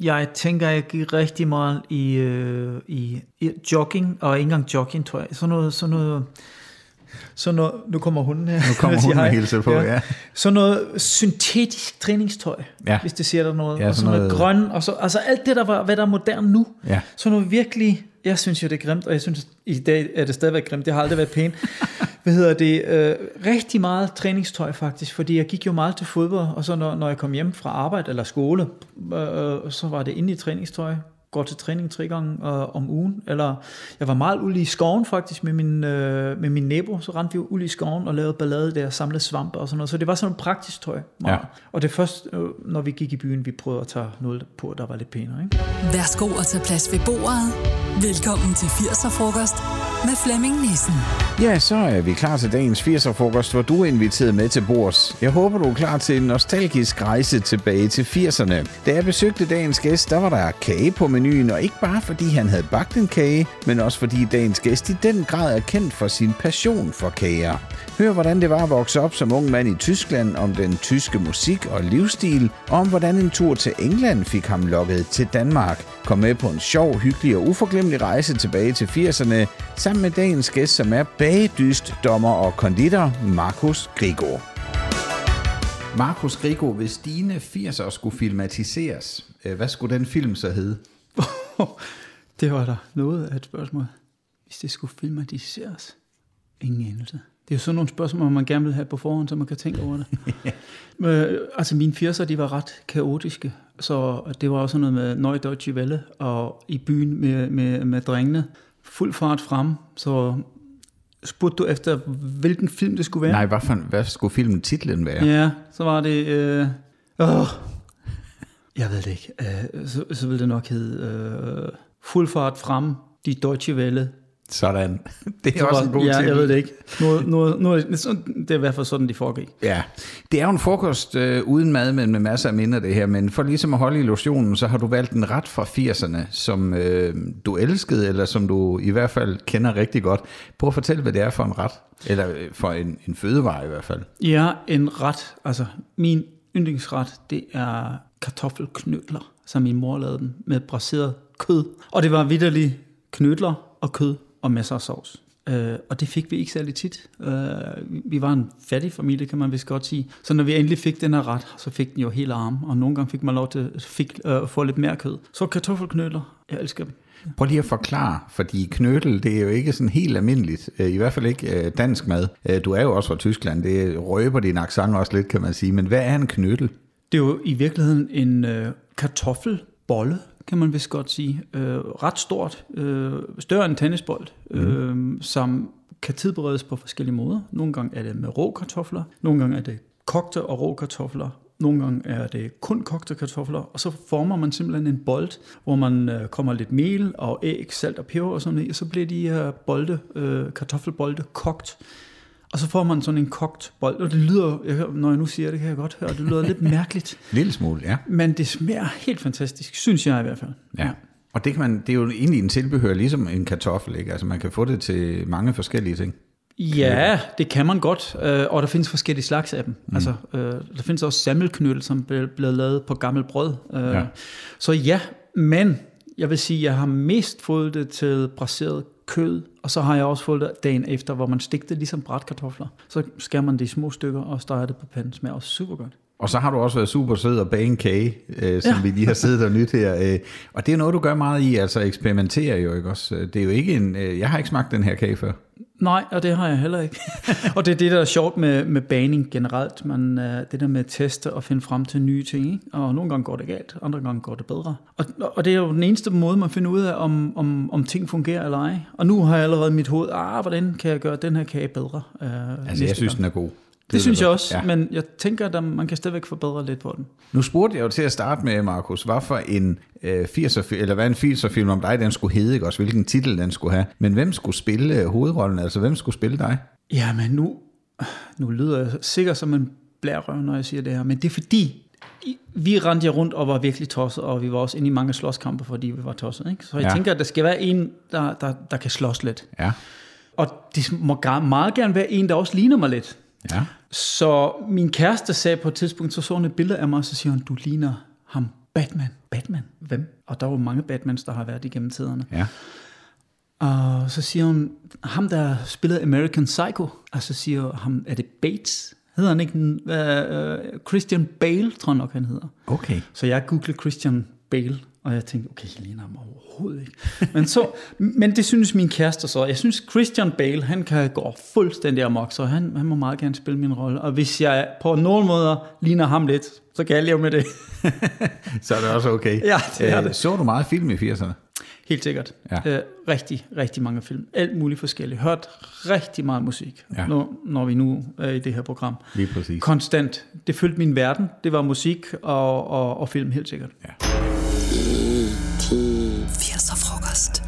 Jeg tænker ikke rigtig meget i, øh, i, i jogging, og ikke engang jogging, tror jeg. Sådan noget, sådan noget, sådan noget, nu kommer hunden her. Nu kommer Jeg hunden og hej. hilser på, ja. Sådan noget syntetisk træningstøj, Ja. hvis det siger der noget. Ja, og sådan noget, noget- grøn, og så, altså alt det, der var, hvad der er moderne nu. Ja. Sådan noget virkelig, jeg synes jo, det er grimt, og jeg synes, i dag er det stadigvæk grimt, det har aldrig været pænt. Hvad hedder det? Øh, rigtig meget træningstøj faktisk, fordi jeg gik jo meget til fodbold, og så når, når jeg kom hjem fra arbejde eller skole, øh, så var det inde i træningstøj, går til træning tre gange øh, om ugen, eller jeg var meget ude i skoven faktisk med min, øh, med min nabo, så rendte vi jo ud i skoven og lavede ballade der, samlede svampe og sådan noget, så det var sådan praktisk tøj. Meget. Ja. Og det først, øh, når vi gik i byen, vi prøvede at tage noget på, der var lidt pænere. Ikke? Værsgo at tage plads ved bordet. Velkommen til 80'er-frokost med Flemming Nissen. Ja, så er vi klar til dagens 80'er-frokost, hvor du er inviteret med til bords. Jeg håber, du er klar til en nostalgisk rejse tilbage til 80'erne. Da jeg besøgte dagens gæst, der var der kage på menuen, og ikke bare fordi han havde bagt en kage, men også fordi dagens gæst i den grad er kendt for sin passion for kager. Hør, hvordan det var at vokse op som ung mand i Tyskland, om den tyske musik og livsstil, og om hvordan en tur til England fik ham lokket til Danmark. Kom med på en sjov, hyggelig og uforglemmelig rejse tilbage til 80'erne, sammen med dagens gæst, som er bagedyst, dommer og konditor, Markus Grigor. Markus Grigor, hvis dine 80'er skulle filmatiseres, øh, hvad skulle den film så hedde? Det var der noget af et spørgsmål. Hvis det skulle filmatiseres. Ingen anelse. Det er jo sådan nogle spørgsmål, man gerne vil have på forhånd, så man kan tænke over det. Men, altså mine 80'er, de var ret kaotiske. Så det var også noget med Neue Deutsche Welle og i byen med, med, med drengene. Fuld fart frem. Så spurgte du efter, hvilken film det skulle være? Nej, hvad, for, hvad skulle filmen titlen være? Ja, så var det... Øh, åh, jeg ved det ikke. Øh, så, så ville det nok hedde øh, Fuld fart frem, De Deutsche Welle. Sådan. Det er Så også en god ja, titel. jeg ved det ikke. Noget, noget, sådan- det er i hvert fald sådan, de foregik. Ja, det er jo en frokost øh, uden mad, men med masser af minder det her. Men for ligesom at holde illusionen, så har du valgt en ret fra 80'erne, som øh, du elskede, eller som du i hvert fald kender rigtig godt. Prøv at fortælle, hvad det er for en ret. Eller øh, for en, en fødevare i hvert fald. Ja, en ret. Altså, min yndlingsret, det er kartoffelknødler, som min mor lavede dem med braseret kød. Og det var vidderligt knødler og kød og masser af sovs. Øh, og det fik vi ikke særlig tit. Øh, vi var en fattig familie, kan man vist godt sige. Så når vi endelig fik den her ret, så fik den jo helt arm. Og nogle gange fik man lov til fik, øh, få lidt mere kød. Så kartoffelknødler, jeg elsker dem. Prøv lige at forklare, fordi knødel, det er jo ikke sådan helt almindeligt, øh, i hvert fald ikke øh, dansk mad. Øh, Du er jo også fra Tyskland, det røber din accent også lidt, kan man sige. Men hvad er en knødel? Det er jo i virkeligheden en øh, kartoffelbolle, kan man vist godt sige. Øh, ret stort, øh, større end en tennisbold, øh, som kan tilberedes på forskellige måder. Nogle gange er det med rå kartofler, nogle gange er det kogte og rå kartofler, nogle gange er det kun kogte kartofler, og så former man simpelthen en bold, hvor man øh, kommer lidt mel og æg, salt og peber og sådan noget, i, og så bliver de her bolde, øh, kartoffelbolde kogt. Og så får man sådan en kogt bold, og det lyder, når jeg nu siger det, kan jeg godt høre, det lyder lidt mærkeligt. Lille smule, ja. Men det smager helt fantastisk, synes jeg i hvert fald. Ja. Og det, kan man, det er jo egentlig en tilbehør, ligesom en kartoffel, ikke? Altså man kan få det til mange forskellige ting. Ja, det kan man godt, øh, og der findes forskellige slags af dem. Mm. Altså, øh, der findes også sammelknødel, som bliver bliver lavet på gammelt brød. Øh, Ja. Så ja, men jeg vil sige, at jeg har mest fået det til braseret kød, og så har jeg også fået det dagen efter, hvor man stigte ligesom brætkartofler. Så skærer man det i små stykker og steger det på panden. smager også super godt. Og så har du også været super sød og bage en kage, øh, som. Ja. vi lige har siddet og nyt her. Øh, og det er noget, du gør meget i, altså eksperimenterer jo, ikke også? Det er jo ikke en... Øh, jeg har ikke smagt den her kage før. Nej, og det har jeg heller ikke. og det er det, der er sjovt med, med baning generelt. Man, øh, det der med at teste og finde frem til nye ting. Ikke? Og nogle gange går det galt, andre gange går det bedre. Og, og det er jo den eneste måde, man finder ud af, om, om, om ting fungerer eller ej. Og nu har jeg allerede i mit hoved, ah, hvordan kan jeg gøre den her kage bedre? Øh, Altså, jeg synes, gang. den er god. Det, det synes jeg også, Ja. men jeg tænker, at man kan stadigvæk forbedre lidt på den. Nu spurgte jeg jo til at starte med, Markus, hvad for en øh, 80'er, eller hvad en 80'er-film om dig, den skulle hedde, ikke også? Hvilken titel den skulle have. Men hvem skulle spille øh, hovedrollen? Altså, hvem skulle spille dig? Ja, men nu, nu lyder jeg sikkert som en blærerøv, når jeg siger det her, men det er fordi, vi rendte rundt og var virkelig tosset, og vi var også inde i mange slåskampe, fordi vi var tosset. Ikke? Så jeg Ja. tænker, at der skal være en, der, der, der kan slås lidt. Ja. Og det må meget gerne være en, der også ligner mig lidt. Ja. Så min kæreste sagde på et tidspunkt, så så hun et billede af mig, og så siger hun, du ligner ham. Batman. Batman. hvem? Og der var mange Batmans, der har været igennem tiderne. Ja. Og så siger hun, ham der spillede American Psycho, og så siger ham, er det Bates? Hedder han ikke uh, Christian Bale, tror jeg nok, han hedder. Okay. Så jeg googlede Christian Bale, og jeg tænkte, okay, ligner ham overhovedet ikke. Men, så, men det synes min kæreste så. Jeg synes, Christian Bale, han kan gå fuldstændig amok, så han, han må meget gerne spille min rolle. Og hvis jeg på nogen måder ligner ham lidt, så kan jeg leve med det. Så er det også okay. Ja, det er Øh, det. Så du meget film i 80'erne? Helt sikkert. Ja. Øh, rigtig, rigtig mange film. Alt muligt forskelligt. Hørt rigtig meget musik, ja. når, når vi nu er i det her program. Lige præcis. Konstant. Det fyldte min verden. Det var musik og, og, og film, helt sikkert. Ja. 80'er frokost.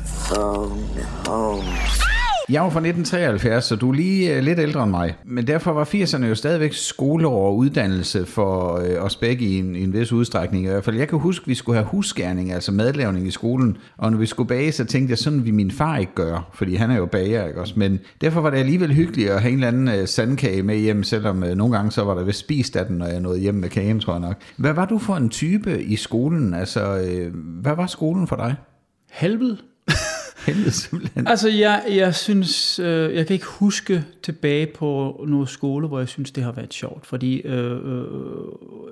Jeg var fra 1973, så du er lige øh, lidt ældre end mig. Men derfor var 80'erne jo stadigvæk skoleår og uddannelse for øh, os begge i en, i en vis udstrækning. I hvert fald, jeg kan huske, at vi skulle have husgærning, altså madlavning i skolen. Og når vi skulle bage, så tænkte jeg, sådan vil min far ikke gøre, fordi han er jo bager, ikke også? Men derfor var det alligevel hyggeligt at have en eller anden øh, sandkage med hjem, selvom øh, nogle gange så var der vist spist af den, når jeg nåede hjem med kagen, tror jeg nok. Hvad var du for en type i skolen? Altså, øh, hvad var skolen for dig? Helvede. Helvede simpelthen. Altså, jeg, jeg synes, øh, jeg kan ikke huske tilbage på noget skole, hvor jeg synes, det har været sjovt. Fordi øh, øh,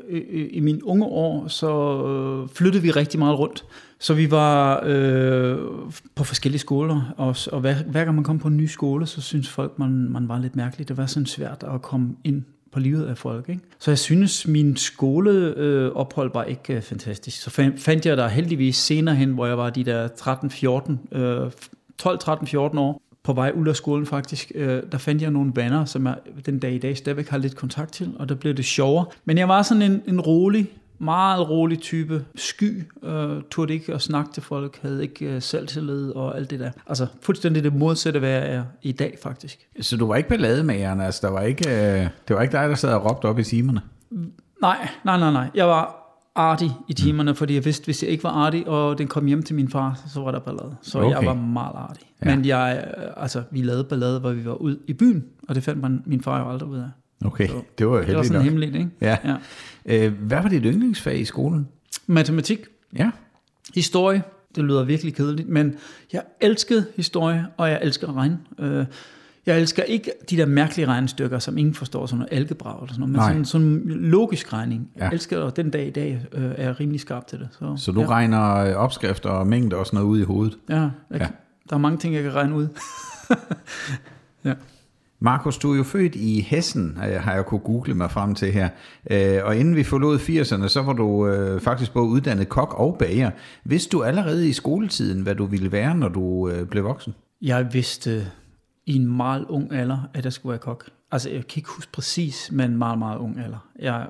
øh, i, i mine unge år, så øh, flyttede vi rigtig meget rundt. Så vi var øh, på forskellige skoler, og, og hver, hver gang man kom på en ny skole, så synes folk, man, man var lidt mærkelig. Det var sådan svært at komme ind på livet af folk. Ikke? Så jeg synes, min skoleophold øh, ophold var ikke øh, fantastisk. Så fandt, fandt jeg der heldigvis senere hen, hvor jeg var de der 13-14, øh, 12-13-14 år, på vej ud af skolen faktisk, øh, der fandt jeg nogle venner, som jeg den dag i dag stadigvæk har lidt kontakt til, og der blev det sjovere. Men jeg var sådan en, en rolig, meget rolig type, sky, øh, turde ikke at snakke til folk, havde ikke øh, selvtillid og alt det der. Altså fuldstændig det modsatte, hvad jeg er i dag faktisk. Så du var ikke ballademageren, altså der var ikke, øh, det var ikke dig, der sad og råbte op i timerne? Nej, nej, nej, nej. Jeg var artig i timerne, fordi jeg vidste, hvis jeg ikke var artig, og den kom hjem til min far, så var der ballade. Så Okay. jeg var meget artig. Ja. Men jeg, øh, altså, vi lavede ballade, hvor vi var ud i byen, og det fandt man, min far jo aldrig ud af. Okay, Så det var jo Det var heldigt sådan hemmeligt, ikke? Ja. ja. Øh, hvad var dit yndlingsfag i skolen? Matematik, Ja, historie, det lyder virkelig kedeligt, men jeg elskede historie, og jeg elsker regn. Øh, Jeg elsker ikke de der mærkelige regnestykker, som ingen forstår, sådan noget algebra eller sådan noget, men Nej. sådan, sådan logisk regning. Jeg Ja. elsker det, den dag i dag øh, er jeg rimelig skarp til det. Så, så du ja. regner øh, opskrifter og mængder og sådan noget ud i hovedet. Ja, jeg, ja. der er mange ting, jeg kan regne ud. ja. Markus, du er jo født i Hessen, øh, har jeg kunne google mig frem til her. Øh, og inden vi forlod 80'erne, så var du øh, faktisk både uddannet kok og bager. Vidste du allerede i skoletiden, hvad du ville være, når du blev voksen? Jeg vidste i en meget ung alder, at jeg skulle være kok. Altså, jeg kan ikke huske præcis, men meget, meget ung alder. Jeg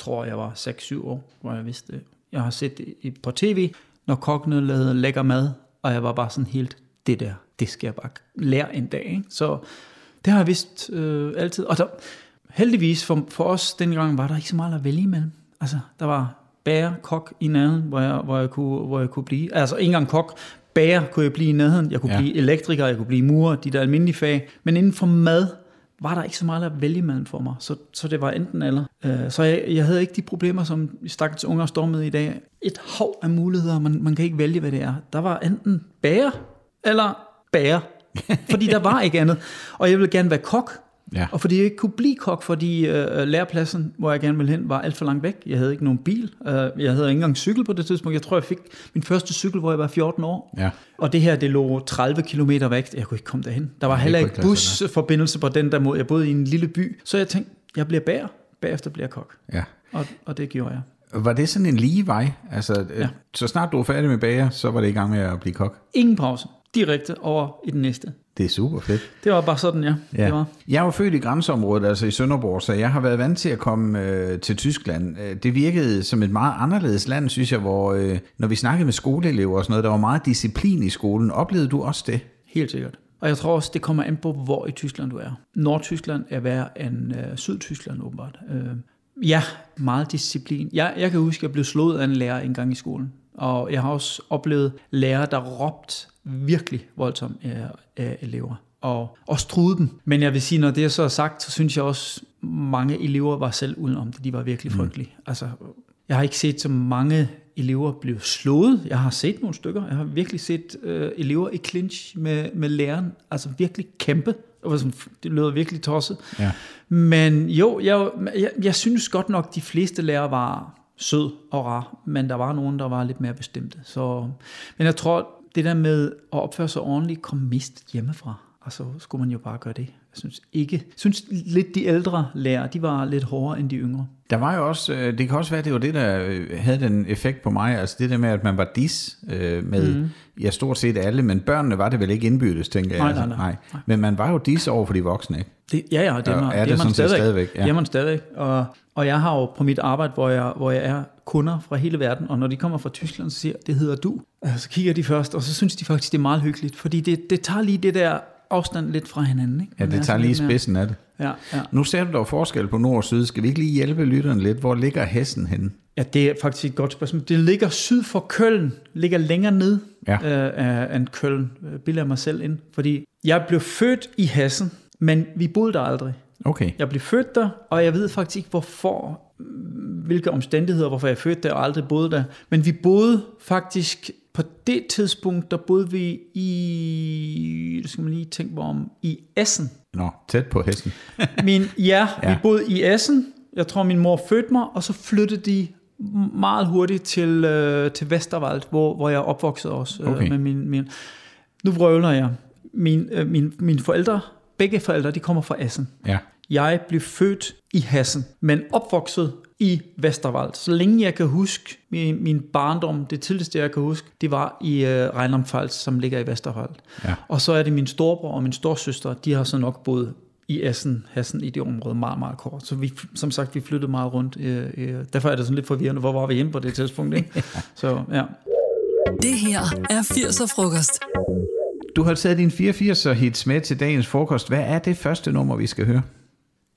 tror, jeg var 6-7 år, hvor jeg vidste det. Jeg har set det på tv, når kokkene lavede lækker mad, og jeg var bare sådan helt, det der, det skal jeg bare lære en dag. Ikke? Så det har jeg vidst øh, altid. Og der, heldigvis for, for os dengang var der ikke så meget at vælge imellem. Altså, der var bager, kok i nærheden, hvor jeg, hvor jeg, kunne, hvor jeg kunne blive. Altså, ikke engang kok, bager kunne jeg blive i nærheden. Jeg kunne Ja. blive elektriker, jeg kunne blive murer, de der almindelige fag. Men inden for mad var der ikke så meget at vælge imellem for mig. Så, så det var enten eller. Øh, så jeg, jeg havde ikke de problemer, som stakkels unger står med i dag. Et hav af muligheder, man, man kan ikke vælge, hvad det er. Der var enten bager eller bager. Fordi der var ikke andet. Og jeg ville gerne være kok. Ja. Og fordi jeg ikke kunne blive kok, fordi øh, lærepladsen, hvor jeg gerne ville hen, var alt for langt væk. Jeg havde ikke nogen bil. Øh, jeg havde ikke engang cykel på det tidspunkt. Jeg tror, jeg fik min første cykel, hvor jeg var 14 år. Ja. Og det her, det lå 30 km væk. Jeg kunne ikke komme derhen. Der var heller ikke busforbindelse på den der måde. Jeg boede i en lille by. Så jeg tænkte, jeg bliver bager. Bagefter bliver jeg kok. ja. Og, og det gjorde jeg. Var det sådan en lige vej? Altså, ja. Ja. så snart du var færdig med bager, så var det i gang med at blive kok? Ingen pause. Direkte over i den næste. Det er super fedt. Det var bare sådan, ja. Ja. Det var. Jeg var født i grænseområdet, altså i Sønderborg, så jeg har været vant til at komme øh, til Tyskland. Øh, Det virkede som et meget anderledes land, synes jeg, hvor øh, når vi snakkede med skoleelever og sådan noget, der var meget disciplin i skolen. Oplevede du også det? Helt sikkert. Og jeg tror også, det kommer an på, hvor i Tyskland du er. Nordtyskland er værre end øh, Sydtyskland åbenbart. Øh, ja, meget disciplin. Jeg, jeg kan huske, at jeg blev slået af en lærer en gang i skolen. Og jeg har også oplevet lærere, der råbt virkelig voldsomt af, af elever. Og også truede dem. Men jeg vil sige, når det er så sagt, så synes jeg også, mange elever var selv udenom det. De var virkelig frygtelige. Mm. Altså, jeg har ikke set så mange elever blev slået. Jeg har set nogle stykker. Jeg har virkelig set øh, elever i clinch med, med læreren. Altså virkelig kæmpe. Det, var sådan, det lød virkelig tosset. Ja. Men jo, jeg, jeg, jeg synes godt nok, de fleste lærere var sød og rar, men der var nogen, der var lidt mere bestemte. Så, men jeg tror, det der med at opføre sig ordentligt, kom mest hjemmefra. Og så skulle man jo bare gøre det. Jeg synes ikke. Jeg synes lidt de ældre lærere, de var lidt hårdere end de yngre. Der var jo også, øh, det kan også være, det var det, der øh, havde den effekt på mig, altså det der med, at man var dis øh, med, mm. ja, stort set alle, men børnene var det vel ikke indbyrdes, tænker jeg. Altså, nej, nej, nej. Men man var jo dis over for de voksne, ikke? Det, ja, ja, det er, man, er det det er man stadigvæk. stadigvæk, ja. Det er man stadigvæk. Og, og jeg har jo på mit arbejde, hvor jeg, hvor jeg er kunder fra hele verden, og når de kommer fra Tyskland, så siger det hedder du. Øh, Så kigger de først, og så synes de faktisk, det er meget hyggeligt, fordi det, det tager lige det der afstand lidt fra hinanden. Ikke? Ja, det er tager lige spidsen af det. Ja, ja. Nu ser du dog forskel på nord og syd. Skal vi ikke lige hjælpe lytteren lidt? Hvor ligger hesten henne? Ja, det er faktisk et godt spørgsmål. Det ligger syd for Køln, ligger længere ned Ja. øh, end Køln, bilder jeg mig selv ind. Fordi jeg blev født i Hessen, men vi boede der aldrig. Okay. Jeg blev født der, og jeg ved faktisk ikke hvorfor, hvilke omstændigheder, hvorfor jeg er født der og aldrig boede der. Men vi boede faktisk, på det tidspunkt, der boede vi i, det skal man lige tænke mig om, i Essen. Nå, tæt på hesten. Min, ja, ja, vi boede i Essen. Jeg tror, min mor fødte mig, og så flyttede de meget hurtigt til, øh, til Vestervald, hvor, hvor jeg opvokset også. Øh, Okay. med min, min, nu vrøvler jeg. Min, øh, min, mine forældre, begge forældre, de kommer fra Essen. Ja. Jeg blev født i Hessen, men opvokset i Vestervald. Så længe jeg kan huske min, min barndom, det tidligste jeg kan huske, det var i øh, Rheinland-Pfalz, som ligger i Vestervald. Ja. Og så er det min storebror og min storsøster, de har så nok boet i Essen, Hessen, i det område meget, meget kort. Så vi, som sagt, vi flyttede meget rundt. Øh, øh, derfor er det sådan lidt forvirrende, hvor var vi hjemme på det tidspunkt, ikke? Så ja. Det her er 80'er frokost. Du har taget din 84'er hits med til dagens frokost. Hvad er det første nummer, vi skal høre?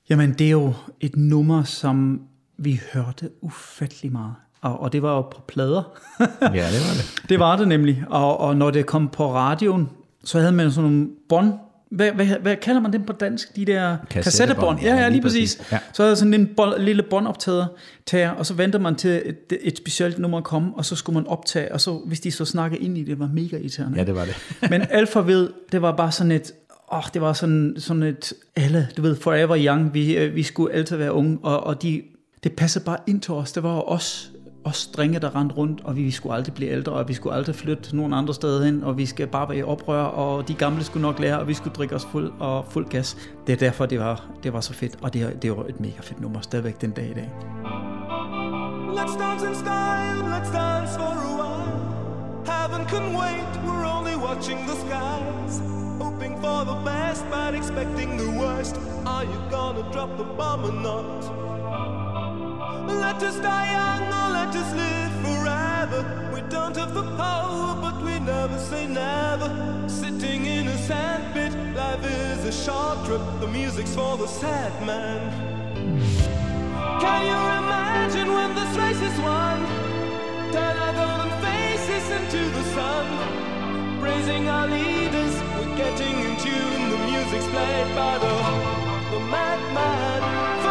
Jamen, det er jo et nummer, som vi hørte ufattelig meget. Og, og det var jo på plader. Ja, det var det. Det var det nemlig. Og, og når det kom på radioen, så havde man sådan nogle bånd. Hvad, hvad, hvad kalder man dem på dansk? De der Kassettebånd. Ja, Ja, lige præcis. Ja. Så havde sådan en bånd, lille båndoptager, tager, og så venter man til et, et specielt nummer kom, og så skulle man optage, og så hvis de så snakkede ind i det, var mega irriterende. Ja, det var det. Men Alfa ved, det var bare sådan et, oh, det var sådan, sådan et, alle, du ved, forever young, vi, øh, vi skulle altid være unge, og, og de, det passede bare ind til os, det var os, os drenge, der rendte rundt, og vi, vi skulle aldrig blive ældre, og vi skulle aldrig flytte nogen andre steder hen, og vi skal bare være i oprør, og de gamle skulle nok lære, og vi skulle drikke os fuld og fuld gas. Det er derfor, det var, det var så fedt, og det, er- det var et mega fedt nummer, stadigvæk den dag i dag. Let's dance in style, let's dance for a while. Heaven can wait, we're only watching the skies. For the best, but expecting the worst. Are you gonna drop the bomb or not? Let us die young or let us live forever. We don't have the power, but we never say never. Sitting in a sandpit, life is a short trip. The music's for the sad man. Can you imagine when this race is won? Turn our golden faces into the sun. Praising our leaders, getting in tune. The music's played by the, the madman.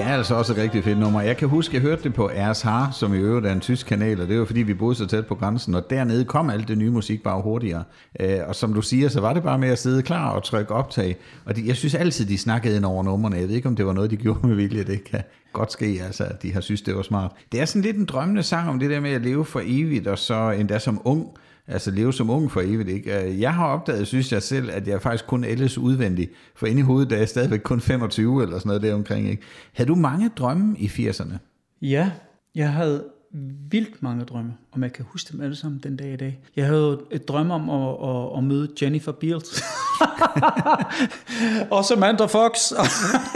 Det er altså også et rigtig fedt nummer. Jeg kan huske, jeg hørte det på RSH, som i øvrigt er en tysk kanal, og det var fordi, vi boede så tæt på grænsen, og dernede kom alt det nye musik bare hurtigere. Øh, og som du siger, så var det bare med at sidde klar og trykke optag. Og de, jeg synes altid, de snakkede ind over numrene. Jeg ved ikke, om det var noget, de gjorde med vilje. Det kan godt ske, altså, at de har synes, det var smart. Det er sådan lidt en drømmende sang om det der med at leve for evigt, og så endda som ung. Altså leve som ung for evigt, ikke? Øh, jeg har opdaget, synes jeg selv, at jeg faktisk kun ældes udvendigt. For inde i hovedet, der er jeg stadigvæk kun 25 eller sådan noget deromkring. ikke? Havde du mange drømme i 80'erne? Ja, jeg havde vildt mange drømme, og man kan huske dem alle sammen den dag i dag. Jeg havde et drøm om at, at, at møde Jennifer Beals. og Samantha Fox.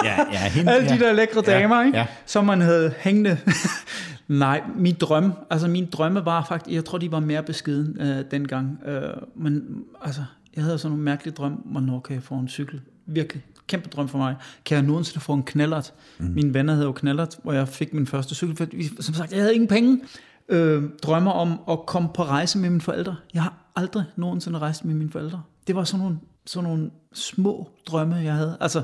Ja, ja, hende, Alle de der lækre Ja, damer, ikke? ja. som man havde hængende. Nej, min drømme, altså min drømme var faktisk, jeg tror de var mere beskeden øh, dengang. Øh, men altså, jeg havde sådan nogle mærkelige drømme, hvornår kan jeg få en cykel? Virkelig, kæmpe drøm for mig. Kan jeg nogensinde få en knallert? Mm. Mine venner havde jo knallert, hvor jeg fik min første cykel. For, som sagt, jeg havde ingen penge. Øh, drømmer om at komme på rejse med mine forældre. Jeg har aldrig nogensinde rejst med mine forældre. Det var sådan nogle, sådan nogle små drømme, jeg havde. Altså,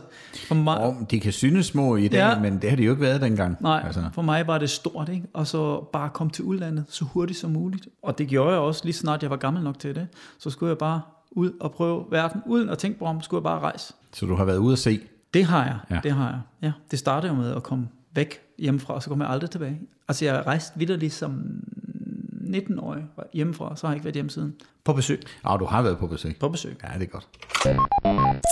for mig, Og de kan synes små i dag, ja. Men det har de jo ikke været dengang. Nej, altså. for mig var det stort, ikke? Og så bare komme til udlandet så hurtigt som muligt. Og det gjorde jeg også lige snart jeg var gammel nok til det. Så skulle jeg bare ud og prøve verden, uden at tænke på om, skulle jeg bare rejse. Så du har været ude at se. Det har jeg, Ja. ja. det har jeg. Ja, det startede jo med at komme væk hjemmefra, og så kom jeg aldrig tilbage. Altså jeg rejste vidderligt som 19-årig hjemmefra, så har jeg ikke været hjemme siden. På besøg. Og du har været på besøg. På besøg. Ja, det er godt.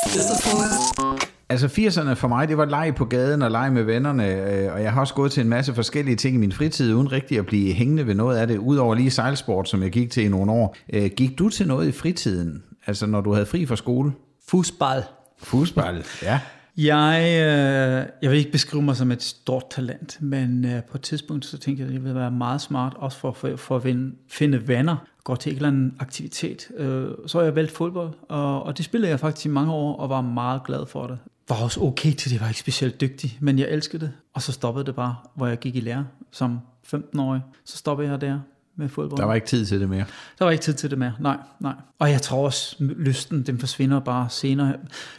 80'er-frokost. Altså 80'erne for mig, det var leg på gaden og leg med vennerne, øh, og jeg har også gået til en masse forskellige ting i min fritid, uden rigtig at blive hængende ved noget af det, udover lige sejlsport, som jeg gik til i nogle år. Øh, Gik du til noget i fritiden, altså når du havde fri fra skole? Fusball. Fodbold, ja. Jeg, øh, jeg vil ikke beskrive mig som et stort talent, men øh, på et tidspunkt så tænkte jeg, at det ville være meget smart, også for, for, for at vinde, finde venner, gå til en eller anden aktivitet. Øh, så har jeg valgt fodbold, og, og det spillede jeg faktisk i mange år, og var meget glad for det. Var også okay til det, jeg var ikke specielt dygtig, men jeg elskede det. Og så stoppede det bare, hvor jeg gik i lære som 15-årig. Så stoppede jeg der med fodbold. Der var ikke tid til det mere. Der var ikke tid til det mere. Nej, nej. Og jeg tror også, lysten, den forsvinder bare senere. Det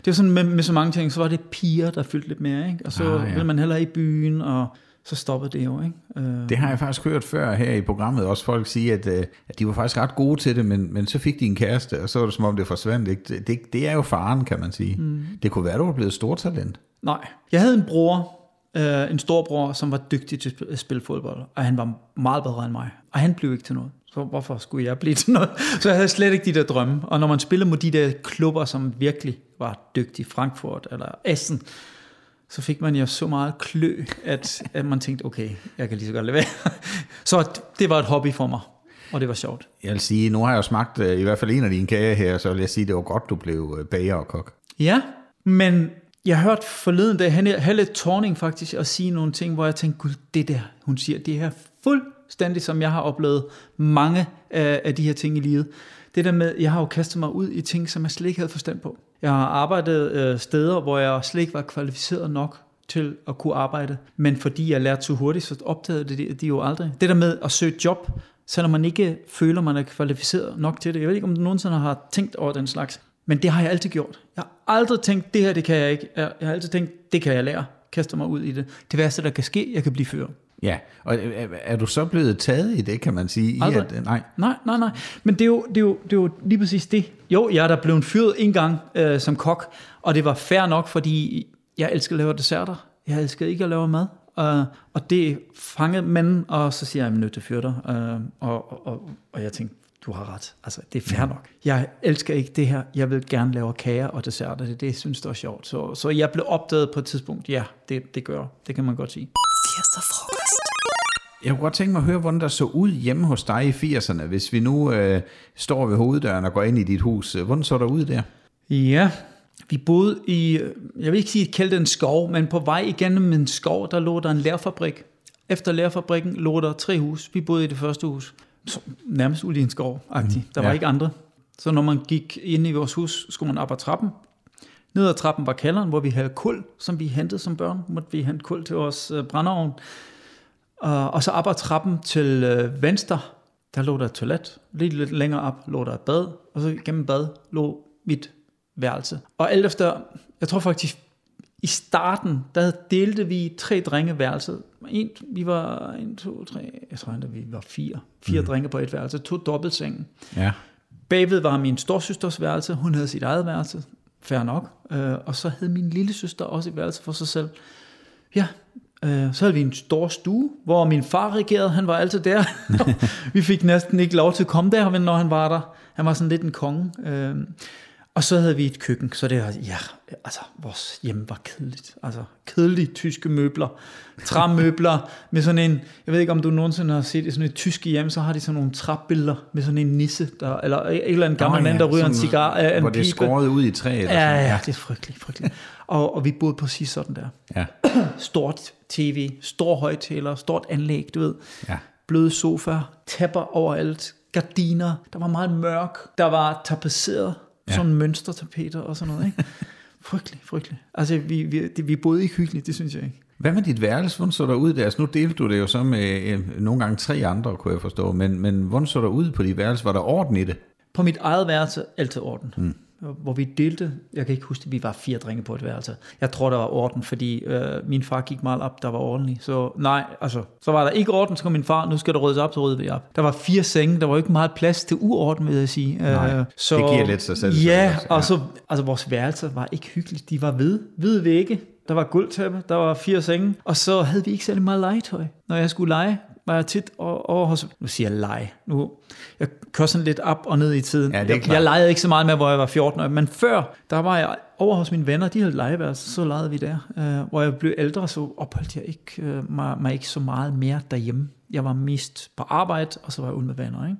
er jo sådan med, med så mange ting, så var det piger, der fyldte lidt mere, ikke? Og så Ah, ja. ville man heller i byen, og så stoppede det jo, ikke? Øh, Det har jeg faktisk hørt før her i programmet, også folk sige, at, øh, at de var faktisk ret gode til det, men, men så fik de en kæreste, og så var det som om det forsvandt. Ikke? Det, det, det er jo faren, kan man sige. Mm. Det kunne være, du var blevet stortalent. Nej. Jeg havde en bror, øh, en stor bror, som var dygtig til at spille fodbold, og han var meget bedre end mig. Og han blev ikke til noget. Så hvorfor skulle jeg blive til noget? Så jeg havde slet ikke de der drømme. Og når man spiller mod de der klubber, som virkelig var dygtige, Frankfurt eller Essen, så fik man jo så meget klø, at, at man tænkte, okay, jeg kan lige så godt lade være. Så det var et hobby for mig, og det var sjovt. Jeg vil sige, nu har jeg jo smagt øh, i hvert fald en af dine kager her, så vil jeg sige, det var godt, du blev øh, bager og kok. Ja, men jeg hørte forleden dag Helle, Helle faktisk at sige nogle ting, hvor jeg tænkte, gud, det der, hun siger, det er fuldstændig, som jeg har oplevet mange af, af de her ting i livet. Det der med, jeg har jo kastet mig ud i ting, som jeg slet ikke havde forstand på. Jeg har arbejdet øh, steder, hvor jeg slet ikke var kvalificeret nok til at kunne arbejde, men fordi jeg lærte så hurtigt, så opdagede det de jo aldrig. Det der med at søge job, selvom man ikke føler, man er kvalificeret nok til det. Jeg ved ikke, om du nogensinde har tænkt over den slags. Men det har jeg altid gjort. Jeg har aldrig tænkt, det her, det kan jeg ikke. Jeg har altid tænkt, det kan jeg lære. Kaster mig ud i det. Det værste, der kan ske, jeg kan blive fører. Ja, og øh, er- du så blevet taget i det, kan man sige? I Aldrig. at, øh, nej. Nej, nej, nej. Men det er jo, det er jo, det er jo lige præcis det. Jo, jeg er der blevet fyret en gang øh, som kok, og det var fair nok, fordi jeg elsker at lave desserter. Jeg elsker ikke at lave mad. Uh, og det fangede manden, og så siger jeg, jeg er nødt til at fyre dig. Uh, og, og, og, og jeg tænkte, du har ret. Altså, det er fair nok. Jeg elsker ikke det her. Jeg vil gerne lave kager og desserter. Det er det, jeg synes, det var sjovt. Så, så jeg blev opdaget på et tidspunkt. Ja, det, det gør. Det kan man godt sige. 80'er-frokost. Jeg kunne godt tænke mig at høre, hvordan der så ud hjemme hos dig i 80'erne, hvis vi nu øh, står ved hoveddøren og går ind i dit hus. Hvordan så der ud der? Ja, vi boede i, jeg vil ikke sige kalde det en skov, men på vej igennem en skov, der lå der en lærfabrik. Efter lærfabrikken lå der tre hus. Vi boede i det første hus. Nærmest ude i en skov -agtig. Der var ja. ikke andre. Så når man gik ind i vores hus, skulle man op ad trappen. Ned ad trappen var kælderen, hvor vi havde kul, som vi hentede som børn. Måtte vi hente kul til vores øh, brændeovn. Og, og så op ad trappen til øh, venstre, der lå der et toilet. Lidt, lidt længere op lå der et bad, og så gennem bad lå mit værelse. Og alt efter, jeg tror faktisk, i starten, der delte vi tre drenge værelset. En, vi var en, to, tre, jeg tror, at vi var fire. Fire mm. drenge på et værelse, to dobbeltsengen. Ja. Bagved var min storsøsters værelse, hun havde sit eget værelse, fair nok. Øh, og så havde min lille søster også et værelse for sig selv. Ja, øh, så havde vi en stor stue, hvor min far regerede, han var altid der. vi fik næsten ikke lov til at komme der, men når han var der, han var sådan lidt en konge. Øh, Og så havde vi et køkken, så det var, ja, altså, vores hjem var kedeligt. Altså, kedelige tyske møbler, træmøbler, med sådan en, jeg ved ikke, om du nogensinde har set i sådan et tyske hjem, så har de sådan nogle træbilleder med sådan en nisse, der, eller en eller anden gammel Nå ja, mand, der ryger en cigar, øh, en Hvor det er skåret ud i træ. Eller Ja, sådan. ja, det er frygteligt, frygteligt. og, og vi boede præcis sådan der. ja. Stort tv, stor højtaler, stort anlæg, du ved. Ja. Bløde sofaer, tæpper overalt, gardiner, der var meget mørk, der var tapetseret, ja. sådan mønstertapeter og sådan noget, ikke? frygteligt, frygteligt. Altså, vi, vi, det, vi boede ikke hyggeligt, det synes jeg ikke. Hvad med dit værelse? Hvordan så der ud der? Altså, nu delte du det jo så med øh, nogle gange tre andre, kunne jeg forstå. Men, men hvordan så der ud på dit værelse? Var der orden i det? På mit eget værelse, altid orden. Mm. Hvor vi delte, jeg kan ikke huske det, vi var fire drenge på et værelse. Jeg tror, der var orden, fordi øh, min far gik meget op, der var ordentlig. Så nej, altså, så var der ikke orden, så kom min far, nu skal der ryddes op, så rydde vi op. Der var fire senge, der var ikke meget plads til uorden, vil jeg sige. Nej, Øh, så, det giver lidt sig selv, Ja, ja. og så, altså vores værelser var ikke hyggeligt. De var hvide, hvide vægge, der var gulvtæppe, der var fire senge, og så havde vi ikke særlig meget legetøj. Når jeg skulle lege, var jeg tit over, hos... Nu siger jeg lege. Nu, jeg kører sådan lidt op og ned i tiden. Ja, det er jeg, klart. jeg legede ikke så meget med, hvor jeg var 14 år, men før, der var jeg over hos mine venner, de havde legeværelse, så legede vi der. Øh, hvor jeg blev ældre, så opholdt jeg ikke, øh, mig, mig ikke så meget mere derhjemme. Jeg var mest på arbejde, og så var jeg ude med venner, ikke?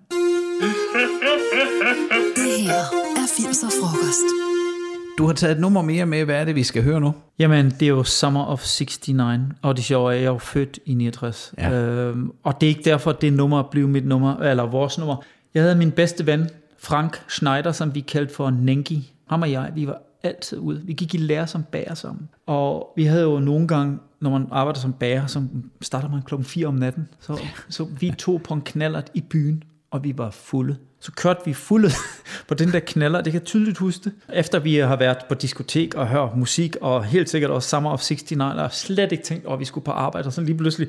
Det her er 80'er frokost. Du har taget et nummer mere med. Hvad er det, vi skal høre nu? Jamen, det er jo Summer of 69, og det sjove er, at jeg er født i 69. Ja. Øhm, og det er ikke derfor, at det nummer blev mit nummer, eller vores nummer. Jeg havde min bedste ven, Frank Schneider, som vi kaldte for Nengi. Ham og jeg, vi var altid ude. Vi gik i lære som bager sammen. Og vi havde jo nogle gange, når man arbejder som bager, så starter man klokken 4 om natten. Så, så vi tog på en knallert i byen, og vi var fulde. Så kørte vi fulde på den der knaller, det kan jeg tydeligt huske. Det. Efter vi har været på diskotek og hørt musik, og helt sikkert også Summer of 69, og slet ikke tænkt at vi skulle på arbejde, og så lige pludselig,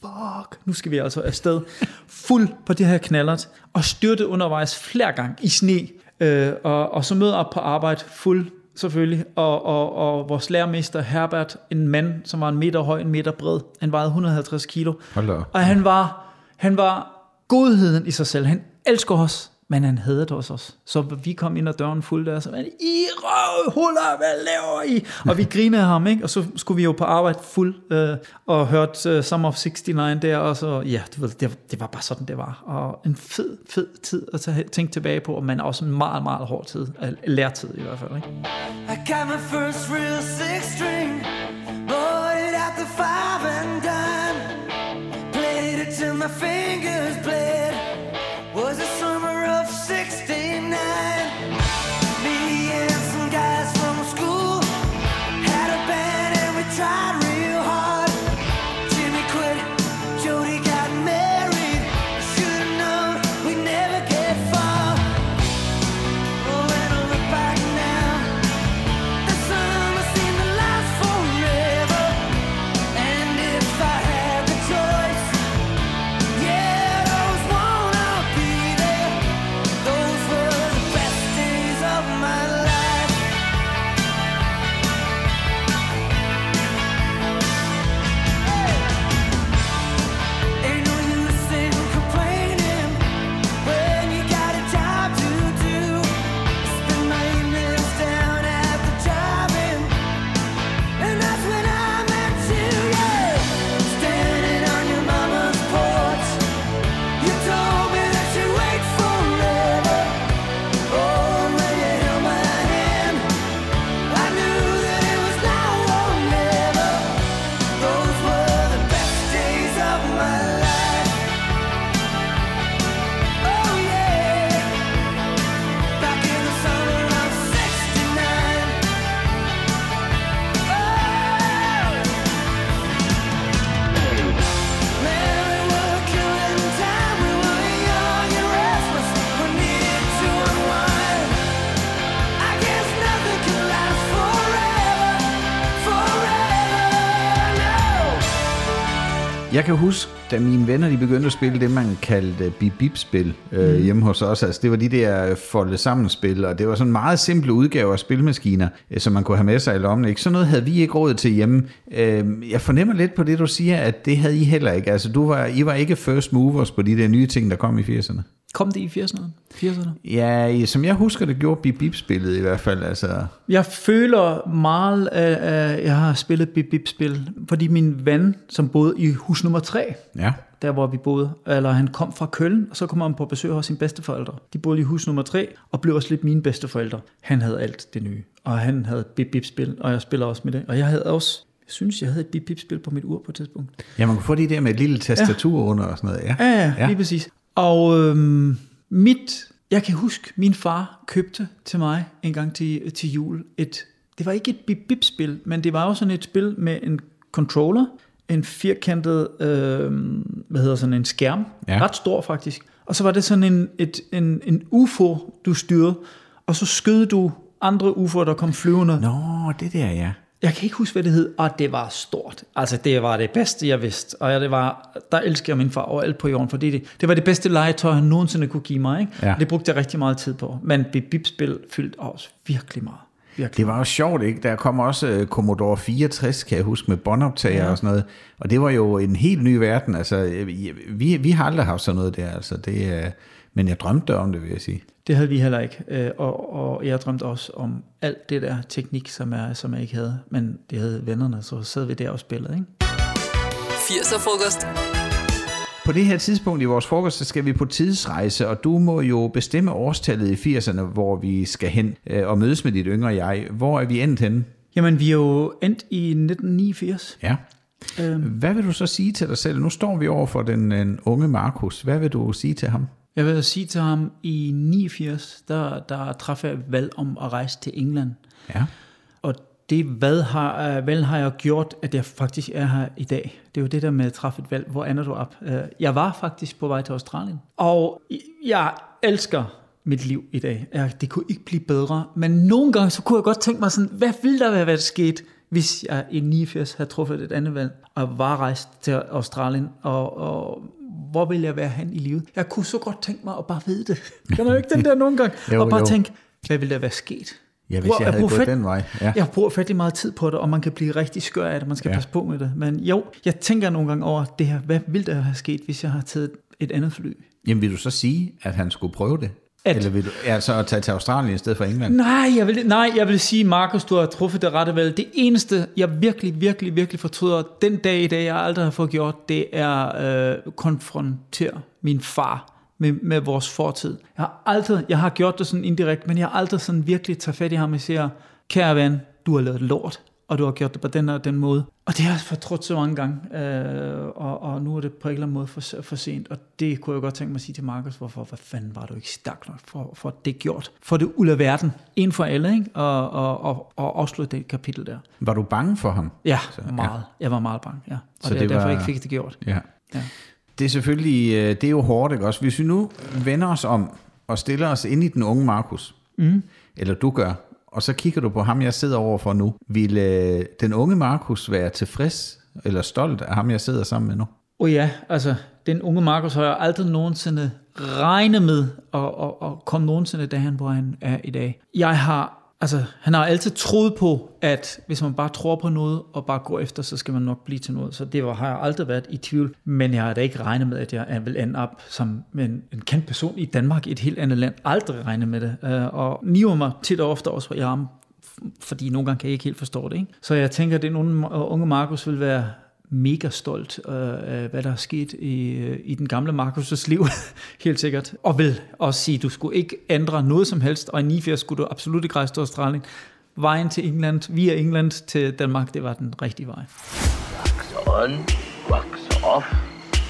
fuck, nu skal vi altså afsted. Fuld på det her knallert, og styrte undervejs flere gange i sne, øh, og, og så møder op på arbejde fuld selvfølgelig, og, og, og vores lærermester Herbert, en mand, som var en meter høj, en meter bred, han vejede 150 kilo, Hold da og han var, han var godheden i sig selv. Han elsker os, men han hadede os også. Så vi kom ind ad døren fuld der, så var I røvhuller, hvad laver I? Og vi grinede ham, ikke? Og så skulle vi jo på arbejde fuld, øh, og hørte øh, Summer of 69 der, og så, ja, du ved, det, det var bare sådan, det var. Og en fed, fed tid at tage, tænke tilbage på, men også en meget, meget hård tid, lærtid i hvert fald, ikke? I got my first real six string, bought it at the five and dime. Played it till my fingers bled. Jeg kan huske, da mine venner de begyndte at spille det, man kaldte bip-bip-spil øh, hjemme hos os. Altså, det var de der folde sammen spil, og det var sådan meget simple udgaver af spilmaskiner, øh, som man kunne have med sig i lommen. Ikke? Sådan noget havde vi ikke råd til hjemme. Øh, jeg fornemmer lidt på det, du siger, at det havde I heller ikke. Altså, du var, I var ikke first movers på de der nye ting, der kom i 80'erne. Kom det i 80'erne? 80'erne? Ja, som jeg husker, det gjorde Bip Bip-spillet i hvert fald. Altså, Jeg føler meget, at jeg har spillet Bip Bip spil, fordi min ven, som boede i hus nummer 3, ja. der hvor vi boede, eller han kom fra Køln, og så kom han på besøg hos sine bedsteforældre. De boede i hus nummer 3, og blev også lidt mine bedsteforældre. Han havde alt det nye, og han havde Bip Bip spil, og jeg spiller også med det. Og jeg havde også, jeg synes, jeg havde et Bip Bip spil på mit ur på et tidspunkt. ja, man kunne få de der med et lille tastatur ja. under og sådan noget. Ja, ja, Ja. ja. lige præcis. Og øhm, mit, jeg kan huske, min far købte til mig en gang til, til jul et, det var ikke et bip-bip-spil, men det var jo sådan et spil med en controller, en firkantet, øhm, hvad hedder sådan en skærm, ja. ret stor faktisk. Og så var det sådan en, et, en, en UFO, du styrede, og så skød du andre UFO'er, der kom flyvende. Nå, det der, ja. Jeg kan ikke huske, hvad det hed, og det var stort. Altså, det var det bedste, jeg vidste. Og det var, der elsker jeg min far overalt på jorden, fordi det, det var det bedste legetøj, han nogensinde kunne give mig. Ikke? Ja. Det brugte jeg rigtig meget tid på. Men Bip-Bip-spil fyldte også virkelig meget. Virkelig. Det var jo sjovt, ikke? Der kom også uh, Commodore 64, kan jeg huske, med båndoptager ja. og sådan noget. Og det var jo en helt ny verden. Altså, øh, vi, vi har aldrig haft sådan noget der. Altså, det, uh, men jeg drømte om det, vil jeg sige. Det havde vi heller ikke. Øh, Og, og jeg drømte også om alt det der teknik, som jeg, som jeg ikke havde. Men det havde vennerne, så sad vi der og spillede. Ikke? 80'er frokost. På det her tidspunkt i vores frokost, så skal vi på tidsrejse, og du må jo bestemme årstallet i 80'erne, hvor vi skal hen øh, og mødes med dit yngre jeg. Hvor er vi endt henne? Jamen, vi er jo endt i 1989. Ja. Øhm, Hvad vil du så sige til dig selv? Nu står vi over for den, den unge Markus. Hvad vil du sige til ham? Jeg vil sige til ham, i 89, der, der træffede jeg valg om at rejse til England. Ja. Og det hvad har, øh, valg har jeg gjort, at jeg faktisk er her i dag. Det er jo det der med at træffe et valg. Hvor ender du op? Øh, Jeg var faktisk på vej til Australien. Og jeg elsker mit liv i dag. Det kunne ikke blive bedre. Men nogle gange, så kunne jeg godt tænke mig sådan, hvad ville der være været sket, hvis jeg i 89 havde truffet et andet valg, og var rejst til Australien, og, og hvor vil jeg være hen i livet? Jeg kunne så godt tænke mig at bare vide det. Kan du ikke den der nogle gange? Jo, og bare jo. tænke, hvad ville der være sket? Ja, hvis Hvor- jeg havde bruger gået fat- den vej. Ja. Jeg bruger rigtig meget tid på det, og man kan blive rigtig skør af det. Man skal Ja. passe på med det. Men jo, jeg tænker nogle gange over det her. Hvad ville der have sket, hvis jeg havde taget et andet fly? Jamen vil du så sige, at han skulle prøve det? At- Eller vil du altså at tage til Australien i stedet for England? Nej, jeg vil, nej, jeg vil sige, Markus, du har truffet det rette valg. Det eneste, jeg virkelig, virkelig, virkelig fortryder den dag i dag, jeg aldrig har fået gjort, det er øh, konfrontere min far med, med vores fortid. Jeg har aldrig, jeg har gjort det sådan indirekte, men jeg har aldrig sådan virkelig taget fat i ham og siger, kære ven, du har lavet lort, og du har gjort det på den og den måde. Og det har jeg fortrudt så mange gange, øh, og, og nu er det på en eller anden måde for, for sent, og det kunne jeg godt tænke mig at sige til Markus, hvorfor, hvad fanden var du ikke stærk nok for, for det gjort? For det ud af verden, en for alle, ikke? Og, og, og, og afslutte det kapitel der. Var du bange for ham? Ja, Så, meget. Ja. Jeg var meget bange, ja. Og Så det, det er derfor, var- jeg ikke fik det gjort. Ja. Ja. Det er selvfølgelig, øh, det er jo hårdt, ikke også? Hvis vi nu vender os om og stiller os ind i den unge Markus, mm. eller du gør, og så kigger du på ham, jeg sidder overfor nu, vil øh, den unge Markus være tilfreds eller stolt af ham, jeg sidder sammen med nu? Oh ja, altså, den unge Markus har jeg aldrig nogensinde regnet med at, at, at komme nogensinde derhen, hvor han er i dag. Jeg har, altså, han har altid troet på, at hvis man bare tror på noget og bare går efter, så skal man nok blive til noget. Så det var, har jeg aldrig været i tvivl. Men jeg har da ikke regnet med, at jeg vil ende op som en, en kendt person i Danmark, i et helt andet land. Aldrig regnet med det. Øh, Og niver mig tit og ofte også på armen, fordi nogle gange kan jeg ikke helt forstå det. Ikke? Så jeg tænker, at den unge, unge Markus vil være mega stolt af, hvad der er sket i, øh, i den gamle Markus' liv, helt sikkert. Og vil også sige, at du skulle ikke ændre noget som helst, og i 89 skulle du absolut ikke rejse til Australien. Vejen til England, via England til Danmark, det var den rigtige vej. Wax on, wax off.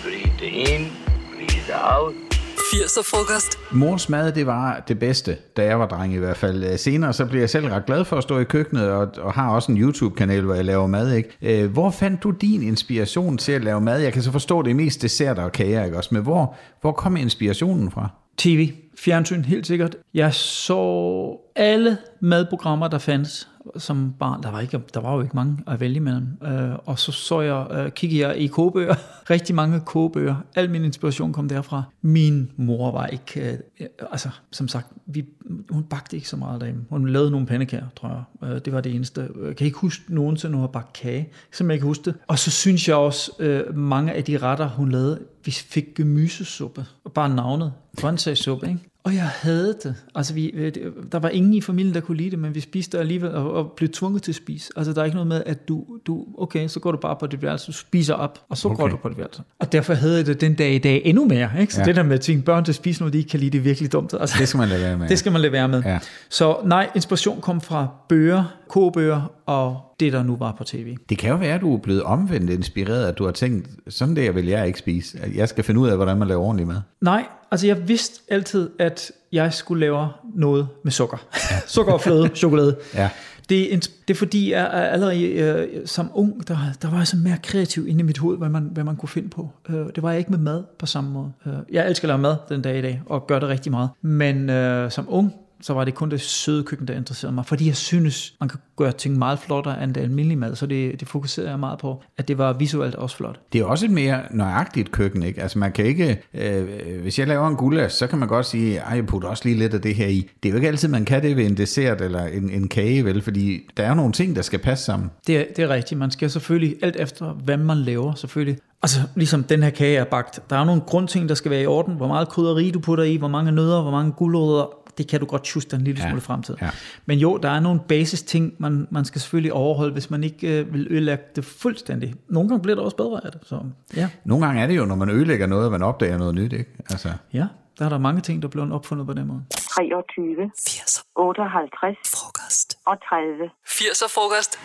Breathe in, breathe out. 80'er frokost. Mors mad, det var det bedste, da jeg var dreng i hvert fald. Øh, Senere så blev jeg selv ret glad for at stå i køkkenet, og, og har også en YouTube-kanal, hvor jeg laver mad. Ikke? Øh, Hvor fandt du din inspiration til at lave mad? Jeg kan så forstå, det er mest desserter og kager, ikke også? Men hvor, hvor kom inspirationen fra? TV, fjernsyn, helt sikkert. Jeg så alle madprogrammer, der fandtes som barn. Der var, ikke, der var jo ikke mange at vælge mellem. Øh, og så så jeg, øh, kiggede jeg i kogebøger, rigtig mange kogebøger. Al min inspiration kom derfra. Min mor var ikke, øh, altså som sagt, vi, hun bagte ikke så meget derhjemme. Hun lavede nogle pandekager, tror jeg. Øh, det var det eneste. Jeg kan ikke huske nogensinde, hun har bagt kage, som jeg kan huske det. Og så synes jeg også, øh, mange af de retter, hun lavede, vi fik gemysesuppe bare navnet. Grøntsagssuppe, ikke? Og jeg havde det. Altså, vi, øh, der var ingen i familien, der kunne lide det, men vi spiste det alligevel og, og blev tvunget til at spise. Altså, der er ikke noget med, at du, du okay, så går du bare på dit værelse, du spiser op, og så okay. går du på dit værelse. Og derfor havde jeg det den dag i dag endnu mere, ikke? Så ja. det der med at tvinge børn til at spise noget, de ikke kan lide, det er virkelig dumt. Altså, Det skal man lade være med. det skal man lade være med. Ja. Så nej, inspiration kom fra bøger, kogebøger og det, der nu var på tv. Det kan jo være, at du er blevet omvendt inspireret, at du har tænkt, sådan der vil jeg ikke spise. Jeg skal finde ud af, hvordan man laver ordentlig mad. Nej, altså jeg vidste altid, at jeg skulle lave noget med sukker. sukker og fløde, chokolade. Ja. Det er, det er fordi, jeg er allerede øh, som ung, der, der var jeg så mere kreativ inde i mit hoved, hvad man, hvad man kunne finde på. Øh, det var jeg ikke med mad på samme måde. Øh, jeg elsker at lave mad den dag i dag, og gør det rigtig meget. Men øh, som ung, så var det kun det søde køkken, der interesserede mig. Fordi jeg synes, man kan gøre ting meget flottere end det almindelige mad. Så det, det fokuserede jeg meget på, at det var visuelt også flot. Det er også et mere nøjagtigt køkken, ikke? Altså man kan ikke, øh, hvis jeg laver en gulas, så kan man godt sige, ej, jeg putter også lige lidt af det her i. Det er jo ikke altid, man kan det ved en dessert eller en, en kage, vel? Fordi der er jo nogle ting, der skal passe sammen. Det er, det er rigtigt. Man skal selvfølgelig, alt efter hvad man laver, selvfølgelig. Altså, ligesom den her kage er bagt. Der er nogle grundting, der skal være i orden. Hvor meget krydderi du putter i, hvor mange nødder, hvor mange gulerødder. Det kan du godt tjuste en lille Ja, smule frem til. ja. Men jo, der er nogle basis ting, man, man skal selvfølgelig overholde, hvis man ikke øh, vil ødelægge det fuldstændig. Nogle gange bliver det også bedre af det. Så ja, Nogle gange er det jo, når man ødelægger noget, at man opdager noget nyt, ikke? Altså, ja der er der mange ting, der bliver opfundet på den måde. 23, 80'er 58 frokost. og 30. 80'er frokost.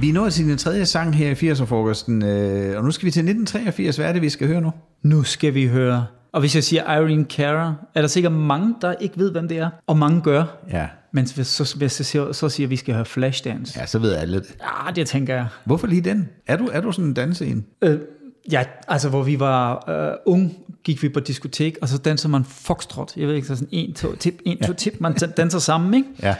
vi er nået til den tredje sang her i 80'er-frokosten, øh, og nu skal vi til 1983. Hvad er det, vi skal høre nu? Nu skal vi høre. Og hvis jeg siger Irene Cara, er der sikkert mange, der ikke ved, hvem det er. Og mange gør. Ja, Men så, jeg siger, så siger, at vi skal have Flashdance. ja så ved alle det. Ja, det tænker jeg. Hvorfor lige den? Er du, er du sådan en dansein? Øh, ja, altså hvor vi var øh, ung, gik vi på diskotek, og så danser man foxtrot. Jeg ved ikke, så sådan en, to, tip, en, to, tip. Man danser sammen, ikke? Ja.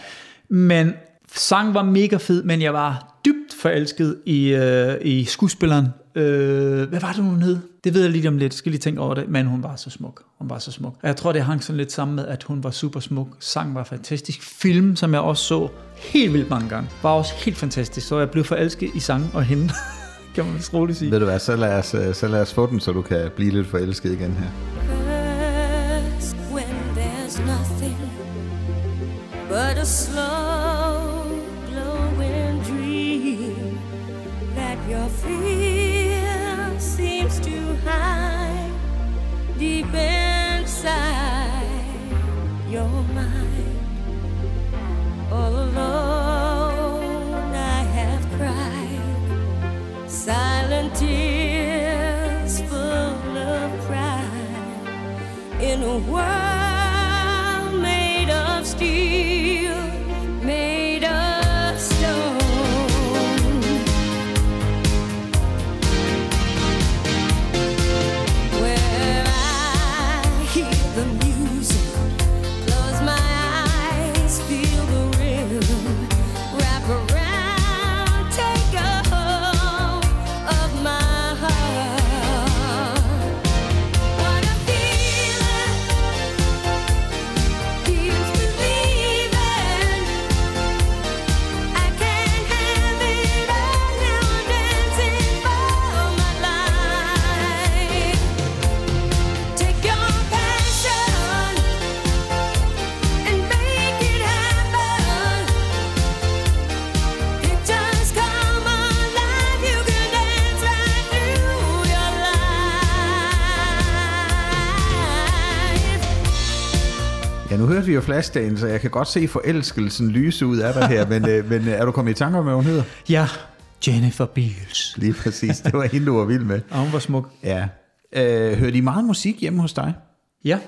Men sang var mega fed, men jeg var dybt forelsket i, øh, i skuespilleren. Øh, hvad var det, hun hed? Det ved jeg lige om lidt, skal lige tænke over det, men hun var så smuk. Hun var så smuk. Og jeg tror, det hang sådan lidt sammen med, at hun var super smuk. Sang var fantastisk. Film, som jeg også så helt vildt mange gange, var også helt fantastisk. Så jeg blev forelsket i sang og hende, kan man vist roligt sige. Ved du hvad, så lad, os, øh, så lad os få den, så du kan blive lidt forelsket igen her. Your fear seems to hide deep inside your mind. All alone, vi jo Flashdance, så jeg kan godt se forelskelsen lyse ud af dig her, men, øh, men øh, er du kommet i tanke om, hvad hun hedder? Ja, Jennifer Beals. Lige præcis, det var hende, du var vild med. Og hun var smuk. Ja. Øh, hører de meget musik hjemme hos dig? Ja,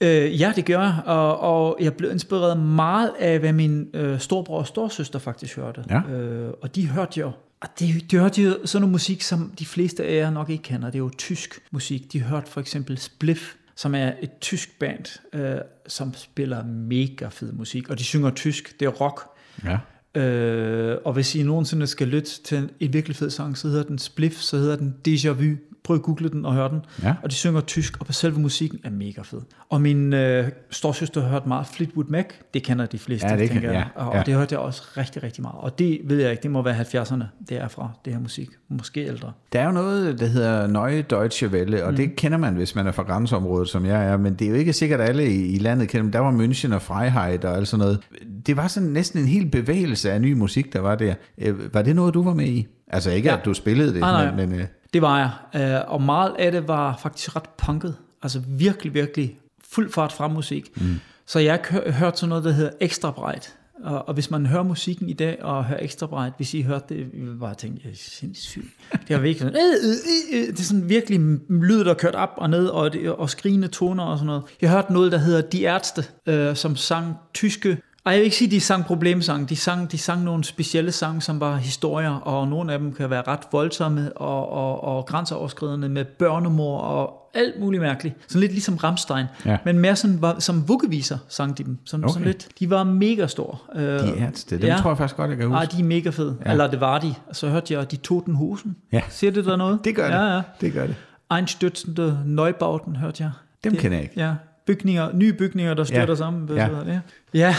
øh, ja det gør jeg, og, og jeg blev inspireret meget af, hvad min øh, storbror og storsøster faktisk hørte. Ja. Øh, og de hørte jo, og de, de hørte jo sådan noget musik, som de fleste af jer nok ikke kender. Det er jo tysk musik. De hørte for eksempel Spliff, som er et tysk band, øh, som spiller mega fed musik, og de synger tysk. Det er rock. Ja. Øh, og hvis I nogensinde skal lytte til en, en virkelig fed sang, så hedder den Spliff, så hedder den Déjà Vu. Prøv at google den og høre den. Ja. Og de synger tysk, og selve musikken er mega fed. Og min øh, storsøster har hørt meget Fleetwood Mac. Det kender de fleste, Ja, det kan- tænker jeg. ja, Og, ja. og det hørte jeg også rigtig, rigtig meget. Og det ved jeg ikke, det må være 70'erne, det er fra, det her musik. Måske ældre. Der er jo noget, der hedder Neue Deutsche Welle, og mm. det kender man, hvis man er fra grænseområdet, som jeg er, men det er jo ikke sikkert, at alle i, i landet kender dem. Der var München og Freiheit og alt sådan noget. Det var sådan næsten en hel bevægelse af ny musik, der var der. Øh, Var det noget, du var med i? Altså ikke. Ja. at du spillede det, Nej, nej. men... men øh, Det var jeg. Øh, og meget af det var faktisk ret punket. Altså virkelig, virkelig fuld fart frem musik. Mm. Så jeg har hø- hørt sådan noget, der hedder Ekstra Bright. Og, og hvis man hører musikken i dag og hører Ekstra Bright, hvis I hørte det, vi vil bare tænke, det er sindssygt. Det er virkelig sådan, øh, øh, øh, det er sådan virkelig lyd, der kørt op og ned, og, det, og skrigende toner og sådan noget. Jeg hørte noget, der hedder De Ærzte, øh, som sang tyske ej, jeg vil ikke sige, at de sang problemsange. De sang, de sang nogle specielle sange, som var historier, og nogle af dem kan være ret voldsomme og, og, og grænseoverskridende med børnemor og alt muligt mærkeligt. Sådan lidt ligesom Ramstein. Ja. Men mere sådan, var, som vuggeviser sang de dem. Sådan, Okay. sådan lidt. De var mega store. De ærzte, dem ja. tror jeg faktisk godt, jeg kan huske. Ej, de er mega fede. Ja. Ja. Eller det var de. Så hørte jeg, de tog den husen. Ja. Siger det der noget? Det gør det. Ja, ja. Det gør det. Einstürzende Neubauten hørte jeg. Dem det, kender jeg ikke. Ja, bygninger, nye bygninger, der styrter Ja. sammen. Hvad Ja. hedder det? Ja,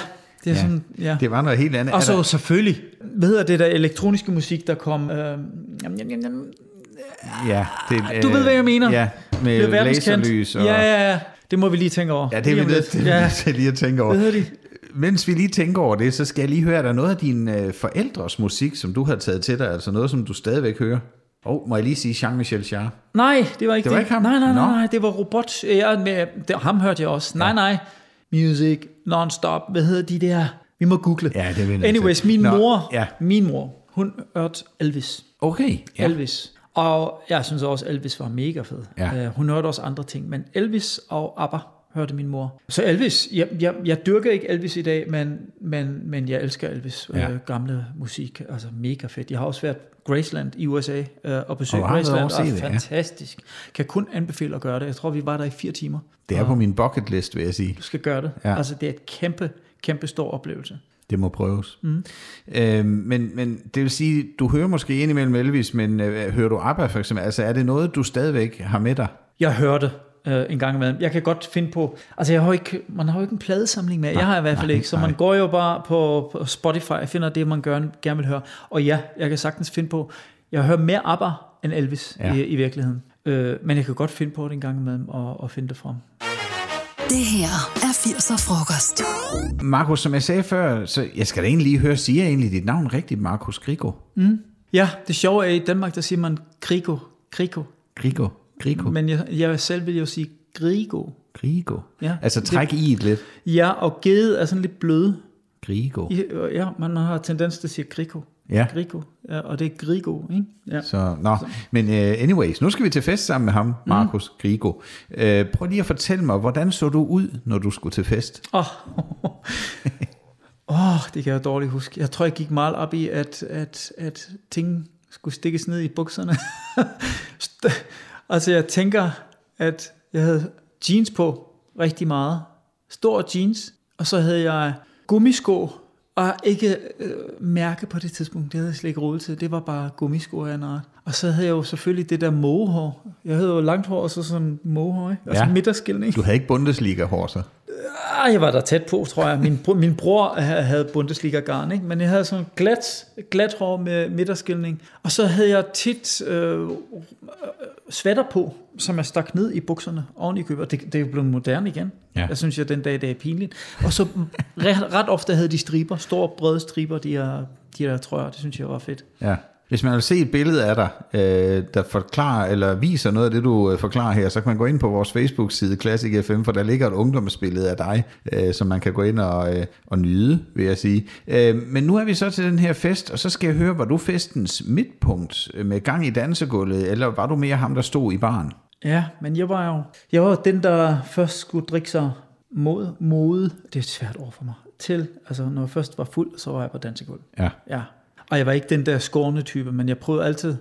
det er Ja. sådan, ja. Det var noget helt andet. Og så der- selvfølgelig, hvad hedder det der elektroniske musik, der kom... Øh, jam, jam, jam, jam, Ja, det, du ved, hvad jeg mener. Ja, med laserlys. Og, Ja, ja, ja. Det må vi lige tænke over. Ja, det er Lige vi nødt til, Ja. lige at tænke over. Hvad hedder de? Mens vi lige tænker over det, så skal jeg lige høre, er der noget af dine øh, forældres musik, som du har taget til dig, altså noget, som du stadigvæk hører? Oh, må jeg lige sige Jean-Michel Jarre? Nej, det var ikke Det var ikke ham? Nej, nej, nej, nej, det var robot. Ja, med, det, ham hørte jeg også. Nej, nej. Music, non-stop. Hvad hedder de der? Vi må google. Ja, det vi nødt til. Anyways, min Nå, mor, ja. min mor, hun hørte Elvis. Okay, Ja. Elvis. Og jeg synes også, Elvis var mega fed. Ja. Øh, hun hørte også andre ting, men Elvis og ABBA hørte min mor. Så Elvis, jeg, jeg, jeg dyrker ikke Elvis i dag, men, men, men jeg elsker Elvis ja. øh, gamle musik. Altså mega fedt. Jeg har også været Graceland i USA øh, og besøgt Og Graceland, og det, ja. fantastisk. Kan kun anbefale at gøre det. Jeg tror, vi var der i fire timer. Det er på min bucket list, vil jeg sige. Du skal gøre det. Ja. Ja. Altså, det er et kæmpe, kæmpe stor oplevelse. Det må prøves. Mm. Øhm, men, men det vil sige, du hører måske indimellem Elvis, men øh, hører du ABBA for eksempel? Altså er det noget, du stadigvæk har med dig? Jeg hørte øh, en gang imellem. Jeg kan godt finde på... Altså, jeg har ikke, man har jo ikke en pladesamling med. Jeg har i hvert fald nej, ikke. Så nej. man går jo bare på, på Spotify og finder det, man gør, gerne vil høre. Og ja, jeg kan sagtens finde på... Jeg hører mere ABBA end Elvis Ja. i, i virkeligheden. Øh, men jeg kan godt finde på det en gang imellem og, og finde det frem. Det her er 80'er frokost. Markus, som jeg sagde før, så jeg skal da egentlig lige høre, siger jeg egentlig dit navn rigtigt, Markus Grigo? Ja, det sjove er, at i Danmark, der siger man Grigo. Grigo. Grigo? Grigo? Men jeg, jeg selv vil jo sige Grigo. Grigo? Ja. Altså træk i et lidt. Ja, og gede er sådan lidt bløde. Grigo. I- Ja, man har tendens til at sige Grigo. Ja. Grigo. Ja, og det er Grigo, ikke? Ja. Så, nå. Men uh, anyways, nu skal vi til fest sammen med ham, Markus mm. Grigo. Uh, prøv lige at fortælle mig, hvordan så du ud, når du skulle til fest? Åh, oh, det kan jeg dårligt huske. Jeg tror, jeg gik meget op i, at, at, at ting skulle stikkes ned i bukserne. Altså, jeg tænker, at jeg havde jeans på rigtig meget. Stor jeans. Og så havde jeg gummisko, og ikke øh, mærke på det tidspunkt. Det havde jeg slet ikke råd til. Det var bare gummisko af en art. Og så havde jeg jo selvfølgelig det der mågehår. Jeg havde jo langt hår og så sådan mågehår, ikke? Altså Ja. midterskilning. Du havde ikke Bundesliga-hår, så? Ah, jeg var der tæt på, tror jeg. Min, min bror ha- havde Bundesliga-garn, ikke? men jeg havde sådan glat, glat hår med midterskilning. Og så havde jeg tit øh, sweater på, som jeg stak ned i bukserne oven i købet. Det, det er jo blevet moderne igen. Ja. Jeg synes, jeg den dag, det er pinligt. Og så ret, ret ofte havde de striber, store brede striber, de her, de her trøjer. Det synes jeg var fedt. Ja. Hvis man vil se et billede af dig, øh, der forklarer eller viser noget af det, du øh, forklarer her, så kan man gå ind på vores Facebook-side Classic FM, for der ligger et ungdomsbillede af dig, øh, som man kan gå ind og, øh, og nyde, vil jeg sige. Øh, men nu er vi så til den her fest, og så skal jeg høre, var du festens midtpunkt med gang i dansegulvet, eller var du mere ham, der stod i baren? Ja, men jeg var jo jeg var den, der først skulle drikke sig mod, mode, det er et svært ord for mig, til, altså når jeg først var fuld, så var jeg på dansegulv. Ja. Ja, og jeg var ikke den der skårende type, men jeg prøvede altid,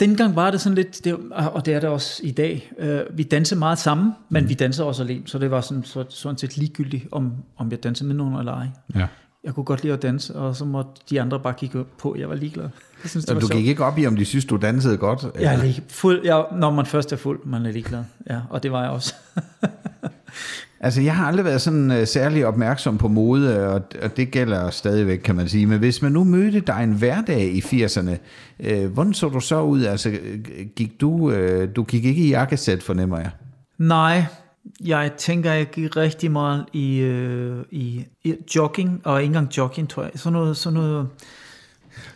dengang var det sådan lidt, det, og det er det også i dag, øh, vi dansede meget sammen, men vi dansede også alene, så det var sådan, så, sådan set ligegyldigt, om, om jeg dansede med nogen eller ej. Ja. jeg kunne godt lide at danse, og så måtte de andre bare kigge på. Jeg var ligeglad. Jeg synes, det var du sjovt. gik ikke op i, om de synes, du dansede godt? Jeg er lige fuld, jeg, når man først er fuld, man er ligeglad. Ja, og det var jeg også. Altså, jeg har aldrig været sådan uh, særlig opmærksom på mode, øh, og, og det gælder stadigvæk, kan man sige. Men hvis man nu mødte dig en hverdag i 80'erne, uh, øh, hvordan så du så ud? Altså, gik du, uh, du gik ikke i jakkesæt, fornemmer jeg. Nej, jeg tænker, jeg gik rigtig meget i, øh, i, i jogging, og ikke engang jogging, tror jeg. Sådan noget, sådan noget,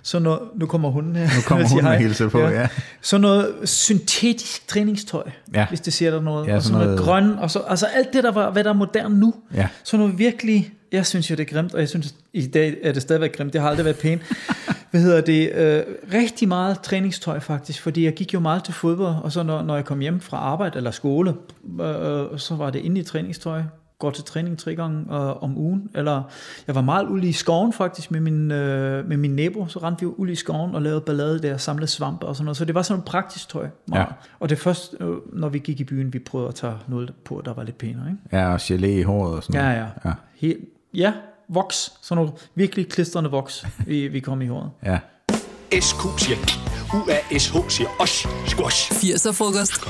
sådan noget nu kommer hunden her. Nu kommer hunden og hilser på, ja. Sådan noget syntetisk træningstøj, Ja. hvis det siger der noget. Ja, og sådan noget, noget- grøn, og så, altså alt det, der var, hvad der er moderne nu. Ja. Sådan noget virkelig, jeg synes jo, det er grimt, og jeg synes, i dag er det stadigvæk grimt, det har aldrig været pænt. Hvad hedder det? Øh, rigtig meget træningstøj faktisk, fordi jeg gik jo meget til fodbold, og så når, når jeg kom hjem fra arbejde eller skole, øh, så var det inde i træningstøj, går til træning tre gange øh, om ugen, eller jeg var meget ude i skoven faktisk med min, øh, med min nabo, så rendte vi jo ud i skoven og lavede ballade der, samlede svampe og sådan noget, så det var sådan praktisk tøj. Meget. Ja. Og det er først, øh, når vi gik i byen, vi prøvede at tage noget på, der var lidt pænere, ikke? Ja, og gelé i håret og sådan Ja, noget. ja. ja. Helt, ja, voks. Sådan noget virkelig klistrende voks, vi, vi kom i håret. ja. SQ siger UASH siger os. Squash. 80'er frokost.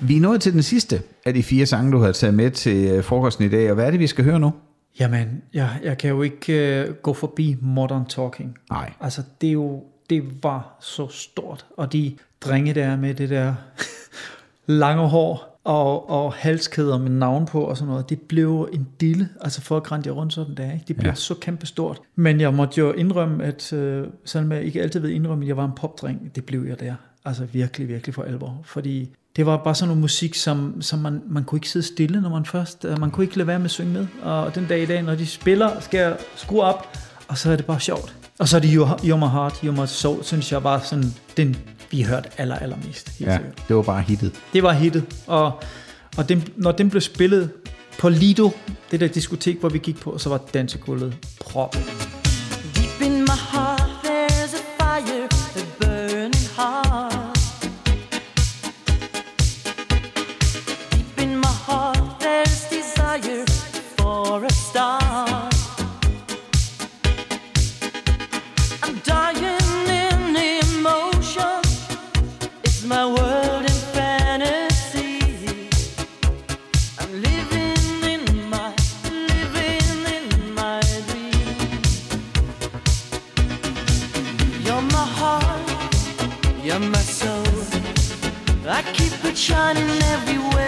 Vi er nået til den sidste af de fire sange, du har taget med til øh, frokosten i dag, og hvad er det, vi skal høre nu? Jamen, jeg, jeg kan jo ikke uh, gå forbi Modern Talking. Nej. Altså, det er jo, det var så stort. Og de drenge der med det der lange hår og, og halskæder med navn på og sådan noget, det blev en dille. Altså, folk rendte rundt sådan der, ikke? Det blev Ja. så kæmpestort. Men jeg måtte jo indrømme, at uh, selvom jeg ikke altid ved indrømme, at jeg var en popdreng, det blev jeg der. Altså virkelig, virkelig for alvor. Fordi det var bare sådan noget musik, som, som man, man kunne ikke sidde stille, når man først, øh, man kunne ikke lade være med at synge med. Og den dag i dag, når de spiller, skal jeg skrue op, og så er det bare sjovt. Og så er det You're, You're My Heart, You're My Soul, synes jeg var sådan, den vi hørte aller, allermest. Helt Ja, sikkert. det var bare hittet. Det var hittet, og, og den, når den blev spillet på Lido, det der diskotek, hvor vi gik på, så var dansegulvet proppet. You're my soul. I keep it shining everywhere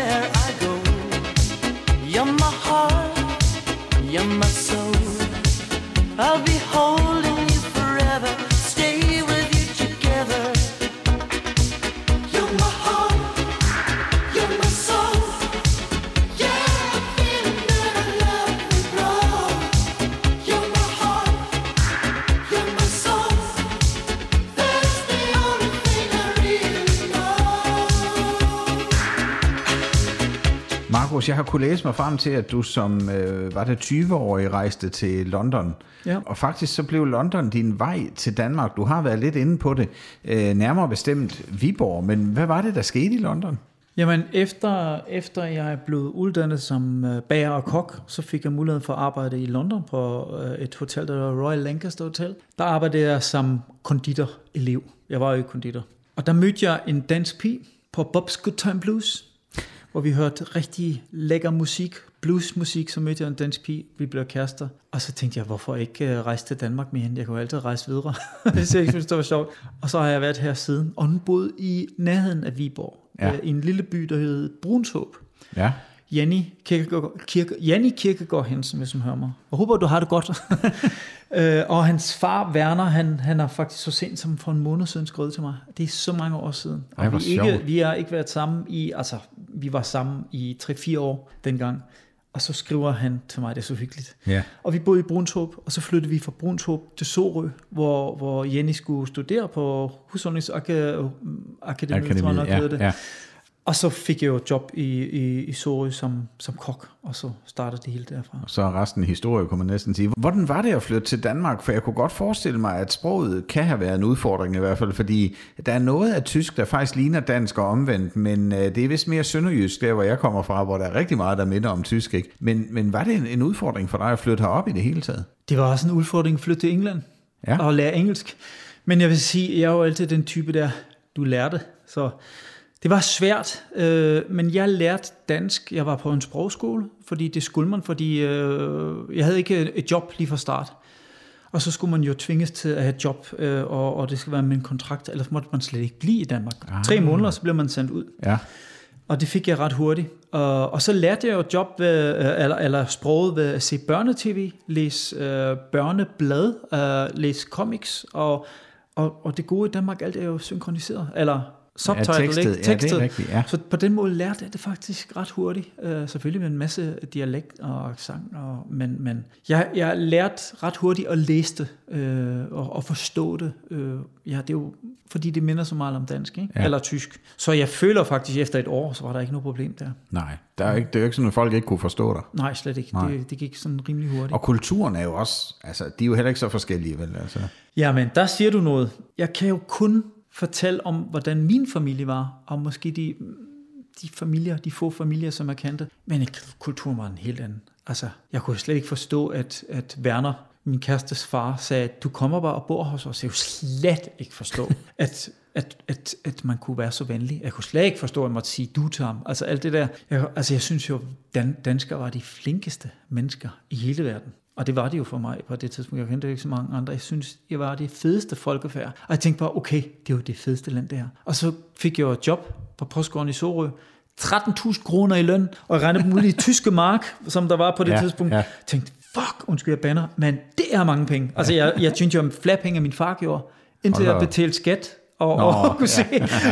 Markus, jeg har kunne læse mig frem til, at du som øh, var det 20-årig rejste til London. Ja. Og faktisk så blev London din vej til Danmark. Du har været lidt inde på det. Øh, nærmere bestemt Viborg. Men hvad var det, der skete i London? Jamen, efter, efter jeg blev uddannet som øh, bager og kok, så fik jeg mulighed for at arbejde i London på øh, et hotel, der hedder Royal Lancaster Hotel. Der arbejdede jeg som konditorelev. Jeg var jo ikke konditor. Og der mødte jeg en dansk pige på Bob's Good Time Blues, hvor vi hørte rigtig lækker musik, bluesmusik, så mødte jeg en dansk pige, vi blev kærester. Og så tænkte jeg, hvorfor ikke øh, rejse til Danmark med hende? Jeg kunne altid rejse videre, hvis jeg ikke synes, det var sjovt. Og så har jeg været her siden, og hun boede i nærheden af Viborg, Ja. ja. i en lille by, der hed Brunshåb. Ja. Janni Kirkegaard, Kirke, Janni Kirkegaard Hansen, hvis hun hører mig. Og håber, du har det godt. øh, og hans far, Werner, han, han har faktisk så sent som for en måned siden skrevet til mig. Det er så mange år siden. Og Ej, vi, ikke, sjovt. vi har ikke været sammen i, altså, vi var sammen i 3-4 år dengang. Og så skriver han til mig, det er så hyggeligt. Ja. Og vi boede i Brunshåb, og så flyttede vi fra Brunshåb til Sorø, hvor, hvor Jenny skulle studere på Husholdningsakademiet, tror jeg nok ja, det. ja. Og så fik jeg jo et job i, i, i Sorø som, som kok, og så startede det hele derfra. Så er resten historie, kunne man næsten sige. Hvordan var det at flytte til Danmark? For jeg kunne godt forestille mig, at sproget kan have været en udfordring i hvert fald, fordi der er noget af tysk, der faktisk ligner dansk og omvendt, men øh, det er vist mere sønderjysk, der hvor jeg kommer fra, hvor der er rigtig meget, der minder om tysk. Ikke? Men, men var det en, en udfordring for dig at flytte herop i det hele taget? Det var også en udfordring at flytte til England Ja. og lære engelsk. Men jeg vil sige, jeg er jo altid den type der, du lærte. Så det var svært, øh, men jeg lærte dansk. Jeg var på en sprogskole, fordi det skulle man, fordi øh, jeg havde ikke et job lige fra start. Og så skulle man jo tvinges til at have et job, øh, og, og det skal være med en kontrakt, ellers måtte man slet ikke blive i Danmark. Ah. Tre måneder, så bliver man sendt ud. Ja. Og det fik jeg ret hurtigt. Og, og så lærte jeg jo job ved, øh, eller, eller sproget ved at se børnetv, læse øh, børneblad, øh, læse comics, og, og, og det gode i Danmark, alt er jo synkroniseret, eller subtitle, tekstet. ikke? Ja, det er Tekstet. rigtigt, ja. Så på den måde lærte jeg det faktisk ret hurtigt. Øh, selvfølgelig med en masse dialekt og accent, og, men, men jeg, jeg lærte ret hurtigt at læse det øh, og, og forstå det. Øh, ja, det er jo fordi det minder så meget om dansk, ikke? Ja. Ja. eller tysk. Så jeg føler faktisk, efter et år, så var der ikke noget problem der. Nej, der er ikke, det er jo ikke sådan, at folk ikke kunne forstå dig. Nej, slet ikke. Nej. Det, det gik sådan rimelig hurtigt. Og kulturen er jo også, altså, de er jo heller ikke så forskellige, vel? Altså. Jamen, der siger du noget. Jeg kan jo kun fortælle om, hvordan min familie var, og måske de, de familier, de få familier, som jeg kendte. Men kulturen var en helt anden. Altså, jeg kunne slet ikke forstå, at, at Werner, min kærestes far, sagde, du kommer bare og bor hos os. Jeg kunne slet ikke forstå, at, at, at, at man kunne være så venlig. Jeg kunne slet ikke forstå, at jeg måtte sige du til ham. Altså alt det der. Jeg, altså jeg synes jo, dan, danskere var de flinkeste mennesker i hele verden. Og det var det jo for mig på det tidspunkt. Jeg kendte jo ikke så mange andre. Jeg synes, jeg var det fedeste folkefærd. Og jeg tænkte bare, okay, det er jo det fedeste land, det her. Og så fik jeg jo et job på postgården i Sorø. 13.000 kroner i løn, og jeg regnede dem ud i tyske mark, som der var på det Ja, ja, tidspunkt. ja. Ja. tænkte, fuck, undskyld, jeg banner, men det er mange penge. Altså, jeg, jeg synes jo om flere penge, min far gjorde, indtil jeg betalte skat, og, Nå, og, kunne se,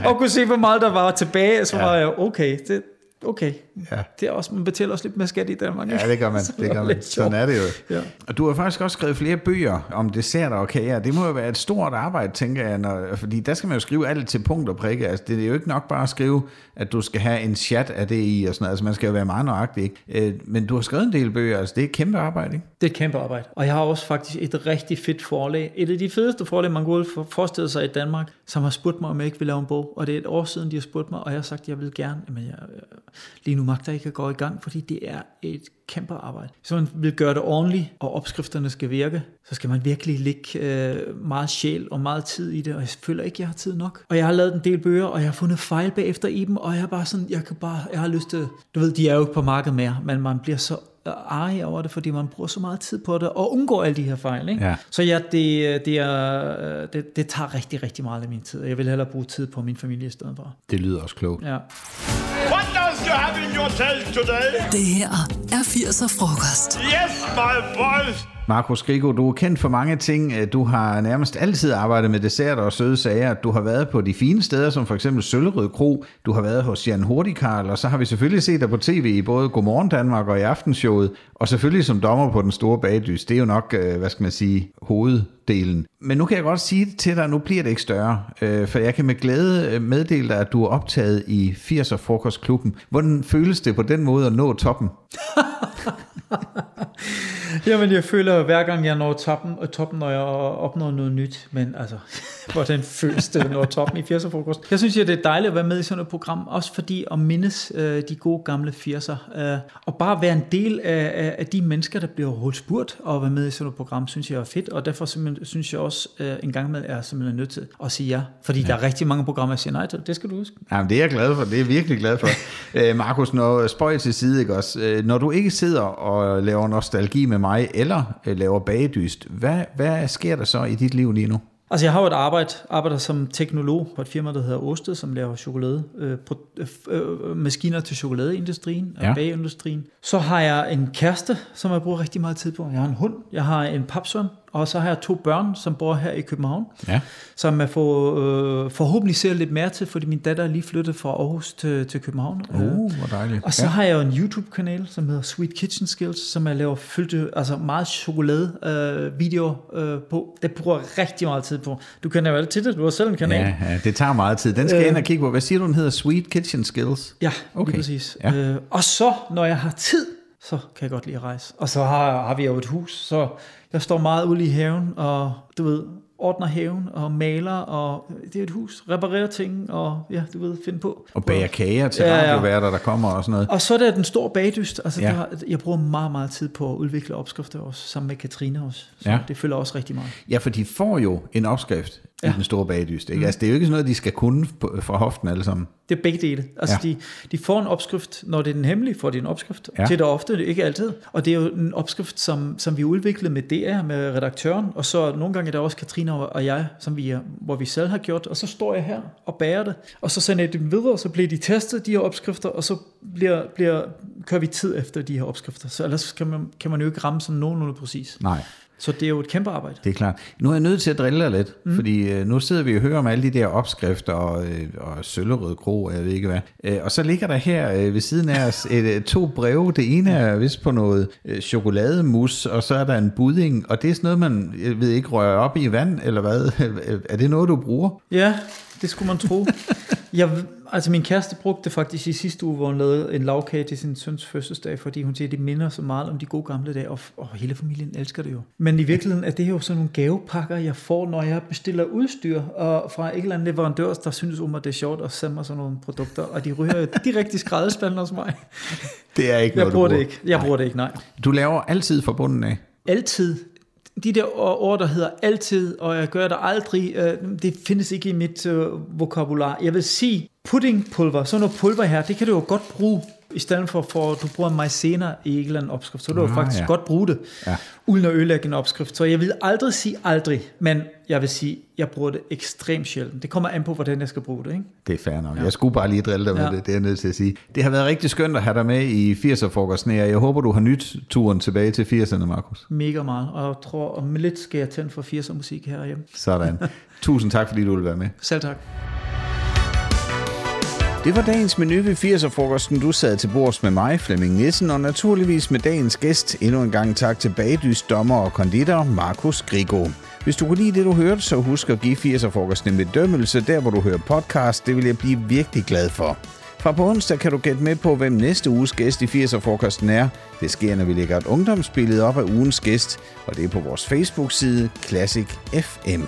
og kunne se, hvor meget der var tilbage, så Ja. var jeg, okay, det, okay. Ja. Det er også, man betaler også lidt mere skat i Danmark. Ja, det gør man. Det gør man. Sådan er det jo. Ja. Og du har faktisk også skrevet flere bøger om desserter og kager. Det må jo være et stort arbejde, tænker jeg, når, fordi der skal man jo skrive alt til punkt og prikke. Altså, det er jo ikke nok bare at skrive, at du skal have en chat af det i og sådan noget. Altså, man skal jo være meget nøjagtig, ikke? Øh, Men du har skrevet en del bøger, altså det er et kæmpe arbejde, ikke? Det er et kæmpe arbejde. Og jeg har også faktisk et rigtig fedt forlag. Et af de fedeste forlag, man kunne forestille sig i Danmark, som har spurgt mig, om jeg ikke vil lave en bog. Og det er et år siden, de har spurgt mig, og jeg har sagt, at jeg vil gerne. Men jeg, lige nu magter jeg ikke at gå i gang, fordi det er et kæmpe arbejde. Hvis man vil gøre det ordentligt, og opskrifterne skal virke, så skal man virkelig lægge øh, meget sjæl og meget tid i det, og jeg føler ikke, at jeg har tid nok. Og jeg har lavet en del bøger, og jeg har fundet fejl bagefter i dem, og jeg er bare sådan, jeg kan bare, jeg har lyst til, du ved, de er jo ikke på markedet mere, men man bliver så arg over det, fordi man bruger så meget tid på det, og undgår alle de her fejl. Ikke? Ja. Så ja, det, det, er, det, det tager rigtig, rigtig meget af min tid, og jeg vil hellere bruge tid på min familie i stedet for. Det lyder også klogt. Ja. What does you have in your today? Det her er 80'er frokost. Yes, my boys! Markus Grigo, du er kendt for mange ting. Øh, du har nærmest altid arbejdet med desserter og søde sager. Du har været på de fine steder, som for eksempel Søllerød Kro. Du har været hos Jan Hurtigkarl, og så har vi selvfølgelig set dig på tv i både Godmorgen Danmark og i Aftenshowet. Og selvfølgelig som dommer på Den Store Bagdys. Det er jo nok, øh, hvad skal man sige, hoveddelen. Men nu kan jeg godt sige det til dig, nu bliver det ikke større. Øh, for jeg kan med glæde meddele dig, at du er optaget i 80'er Frokostklubben. Hvordan føles det på den måde at nå toppen? Jamen, jeg føler hver gang, jeg når toppen, og toppen, når jeg opnår noget nyt. Men altså, hvordan føles det at nå toppen i 80'er frokost? Jeg synes, at det er dejligt at være med i sådan et program, også fordi at mindes øh, de gode gamle 80'er. Øh, og bare være en del af, af, af de mennesker, der bliver holdt spurgt og være med i sådan et program, synes jeg er fedt. Og derfor synes jeg også, øh, en gang med er simpelthen nødt til at sige ja. Fordi ja. der er rigtig mange programmer, jeg siger nej til. Det skal du huske. Jamen, det er jeg glad for. Det er jeg virkelig glad for. Æ, Markus, når spøj til side, ikke også? Øh, Når du ikke sidder og laver nostalgi med mig, eller øh, laver bagedyst, hvad, hvad sker der så i dit liv lige nu? Altså, jeg har jo et arbejde, arbejder som teknolog på et firma, der hedder Osted, som laver chokolade, øh, pro, øh, øh, maskiner til chokoladeindustrien og ja. bageindustrien. Så har jeg en kæreste, som jeg bruger rigtig meget tid på. Jeg har en hund, jeg har en papsøn, Og så har jeg to børn, som bor her i København, Ja. som jeg får, øh, forhåbentlig ser lidt mere til, fordi min datter er lige flyttet fra Aarhus til, til København. Uh, hvor dejligt. Og så ja. har jeg jo en YouTube-kanal, som hedder Sweet Kitchen Skills, som jeg laver fyldte, altså meget chokolade øh, øh, på. Det bruger rigtig meget tid på. Du kan jo altid det, du har selv en kanal. Ja, ja, det tager meget tid. Den skal jeg Øh. ind og kigge på. Hvad siger du, den hedder? Sweet Kitchen Skills? Ja, Okay. okay. lige præcis. Ja. Øh, og så, når jeg har tid, så kan jeg godt lide at rejse. Og så har, har vi jo et hus, så jeg står meget ude i haven, og du ved, ordner haven og maler, og det er et hus, reparerer ting, og ja, du ved, finde på. Og bager kager til Ja, ja. radioværter, der kommer og sådan noget. Og så er der den store bagdyst. Altså, Ja. der, jeg bruger meget, meget tid på at udvikle opskrifter også, sammen med Katrine også. Så ja. det følger også rigtig meget. Ja, for de får jo en opskrift ja. i den store bagdyst. Ikke? Mm. Altså, det er jo ikke sådan noget, de skal kunne på- fra hoften alle sammen. Det er begge dele. Altså, Ja. de, de får en opskrift, når det er den hemmelige, får de en opskrift. Ja. Det er der ofte, ikke altid. Og det er jo en opskrift, som, som vi udviklede med DR, med redaktøren, og så nogle gange er der også Katrine og jeg, som vi, hvor vi selv har gjort, og så står jeg her og bærer det, og så sender jeg dem videre, og så bliver de testet, de her opskrifter, og så bliver, bliver, kører vi tid efter de her opskrifter. Så ellers kan man, kan man jo ikke ramme sådan nogenlunde præcis. Nej. Så det er jo et kæmpe arbejde. Det er klart. Nu er jeg nødt til at drille dig lidt, mm. fordi øh, nu sidder vi og hører om alle de der opskrifter og, øh, og søllerød kro, jeg ved ikke hvad. Øh, og så ligger der her øh, ved siden af os et, øh, to breve. Det ene er vist på noget øh, chokolademus, og så er der en budding, og det er sådan noget, man jeg ved ikke rører op i vand, eller hvad? er det noget, du bruger? Ja, det skulle man tro. jeg, altså min kæreste brugte det faktisk i sidste uge, hvor hun lavede en lavkage til sin søns fødselsdag, fordi hun siger, at det minder så meget om de gode gamle dage, og, og hele familien elsker det jo. Men i virkeligheden er det jo sådan nogle gavepakker, jeg får, når jeg bestiller udstyr og fra et eller andet leverandør, der synes om, at det er sjovt at sende mig sådan nogle produkter, og de ryger jo direkte i skraldespanden hos mig. Det er ikke Jeg noget, bruger du det ikke. Jeg bruger det ikke, nej. Du laver altid fra bunden af. altid. De der ord, der hedder altid, og jeg gør det aldrig, øh, det findes ikke i mit øh, vokabular. Jeg vil sige, puddingpulver, sådan noget pulver her, det kan du jo godt bruge, i stedet for, for at du bruger maizena i en eller anden opskrift. Så kan du Ah, faktisk ja. godt bruge det, Ja. uden at ødelægge en opskrift. Så jeg vil aldrig sige aldrig, men jeg vil sige, jeg bruger det ekstremt sjældent. Det kommer an på, hvordan jeg skal bruge det. Ikke? Det er fair nok. Ja. Jeg skulle bare lige drille dig med ja. Det, det er jeg nødt til at sige. Det har været rigtig skønt at have dig med i 80'er-frokosten her. Jeg håber, du har nyt turen tilbage til 80'erne, Markus. Mega meget, og jeg tror, om lidt skal jeg tænde for 80'er musik herhjemme. Sådan. Tusind tak, fordi du ville være med. Selv tak. Det var dagens menu ved 80'er-frokosten. Du sad til bords med mig, Flemming Nissen, og naturligvis med dagens gæst. Endnu en gang tak til bagdyst, dommer og konditor Markus Grigo. Hvis du kunne lide det, du hørte, så husk at give 80'er-frokosten en bedømmelse, der hvor du hører podcast. Det vil jeg blive virkelig glad for. Fra på onsdag kan du gætte med på, hvem næste uges gæst i 80'er-frokosten er. Det sker, når vi lægger et ungdomsbillede op af ugens gæst, og det er på vores Facebook-side Classic FM.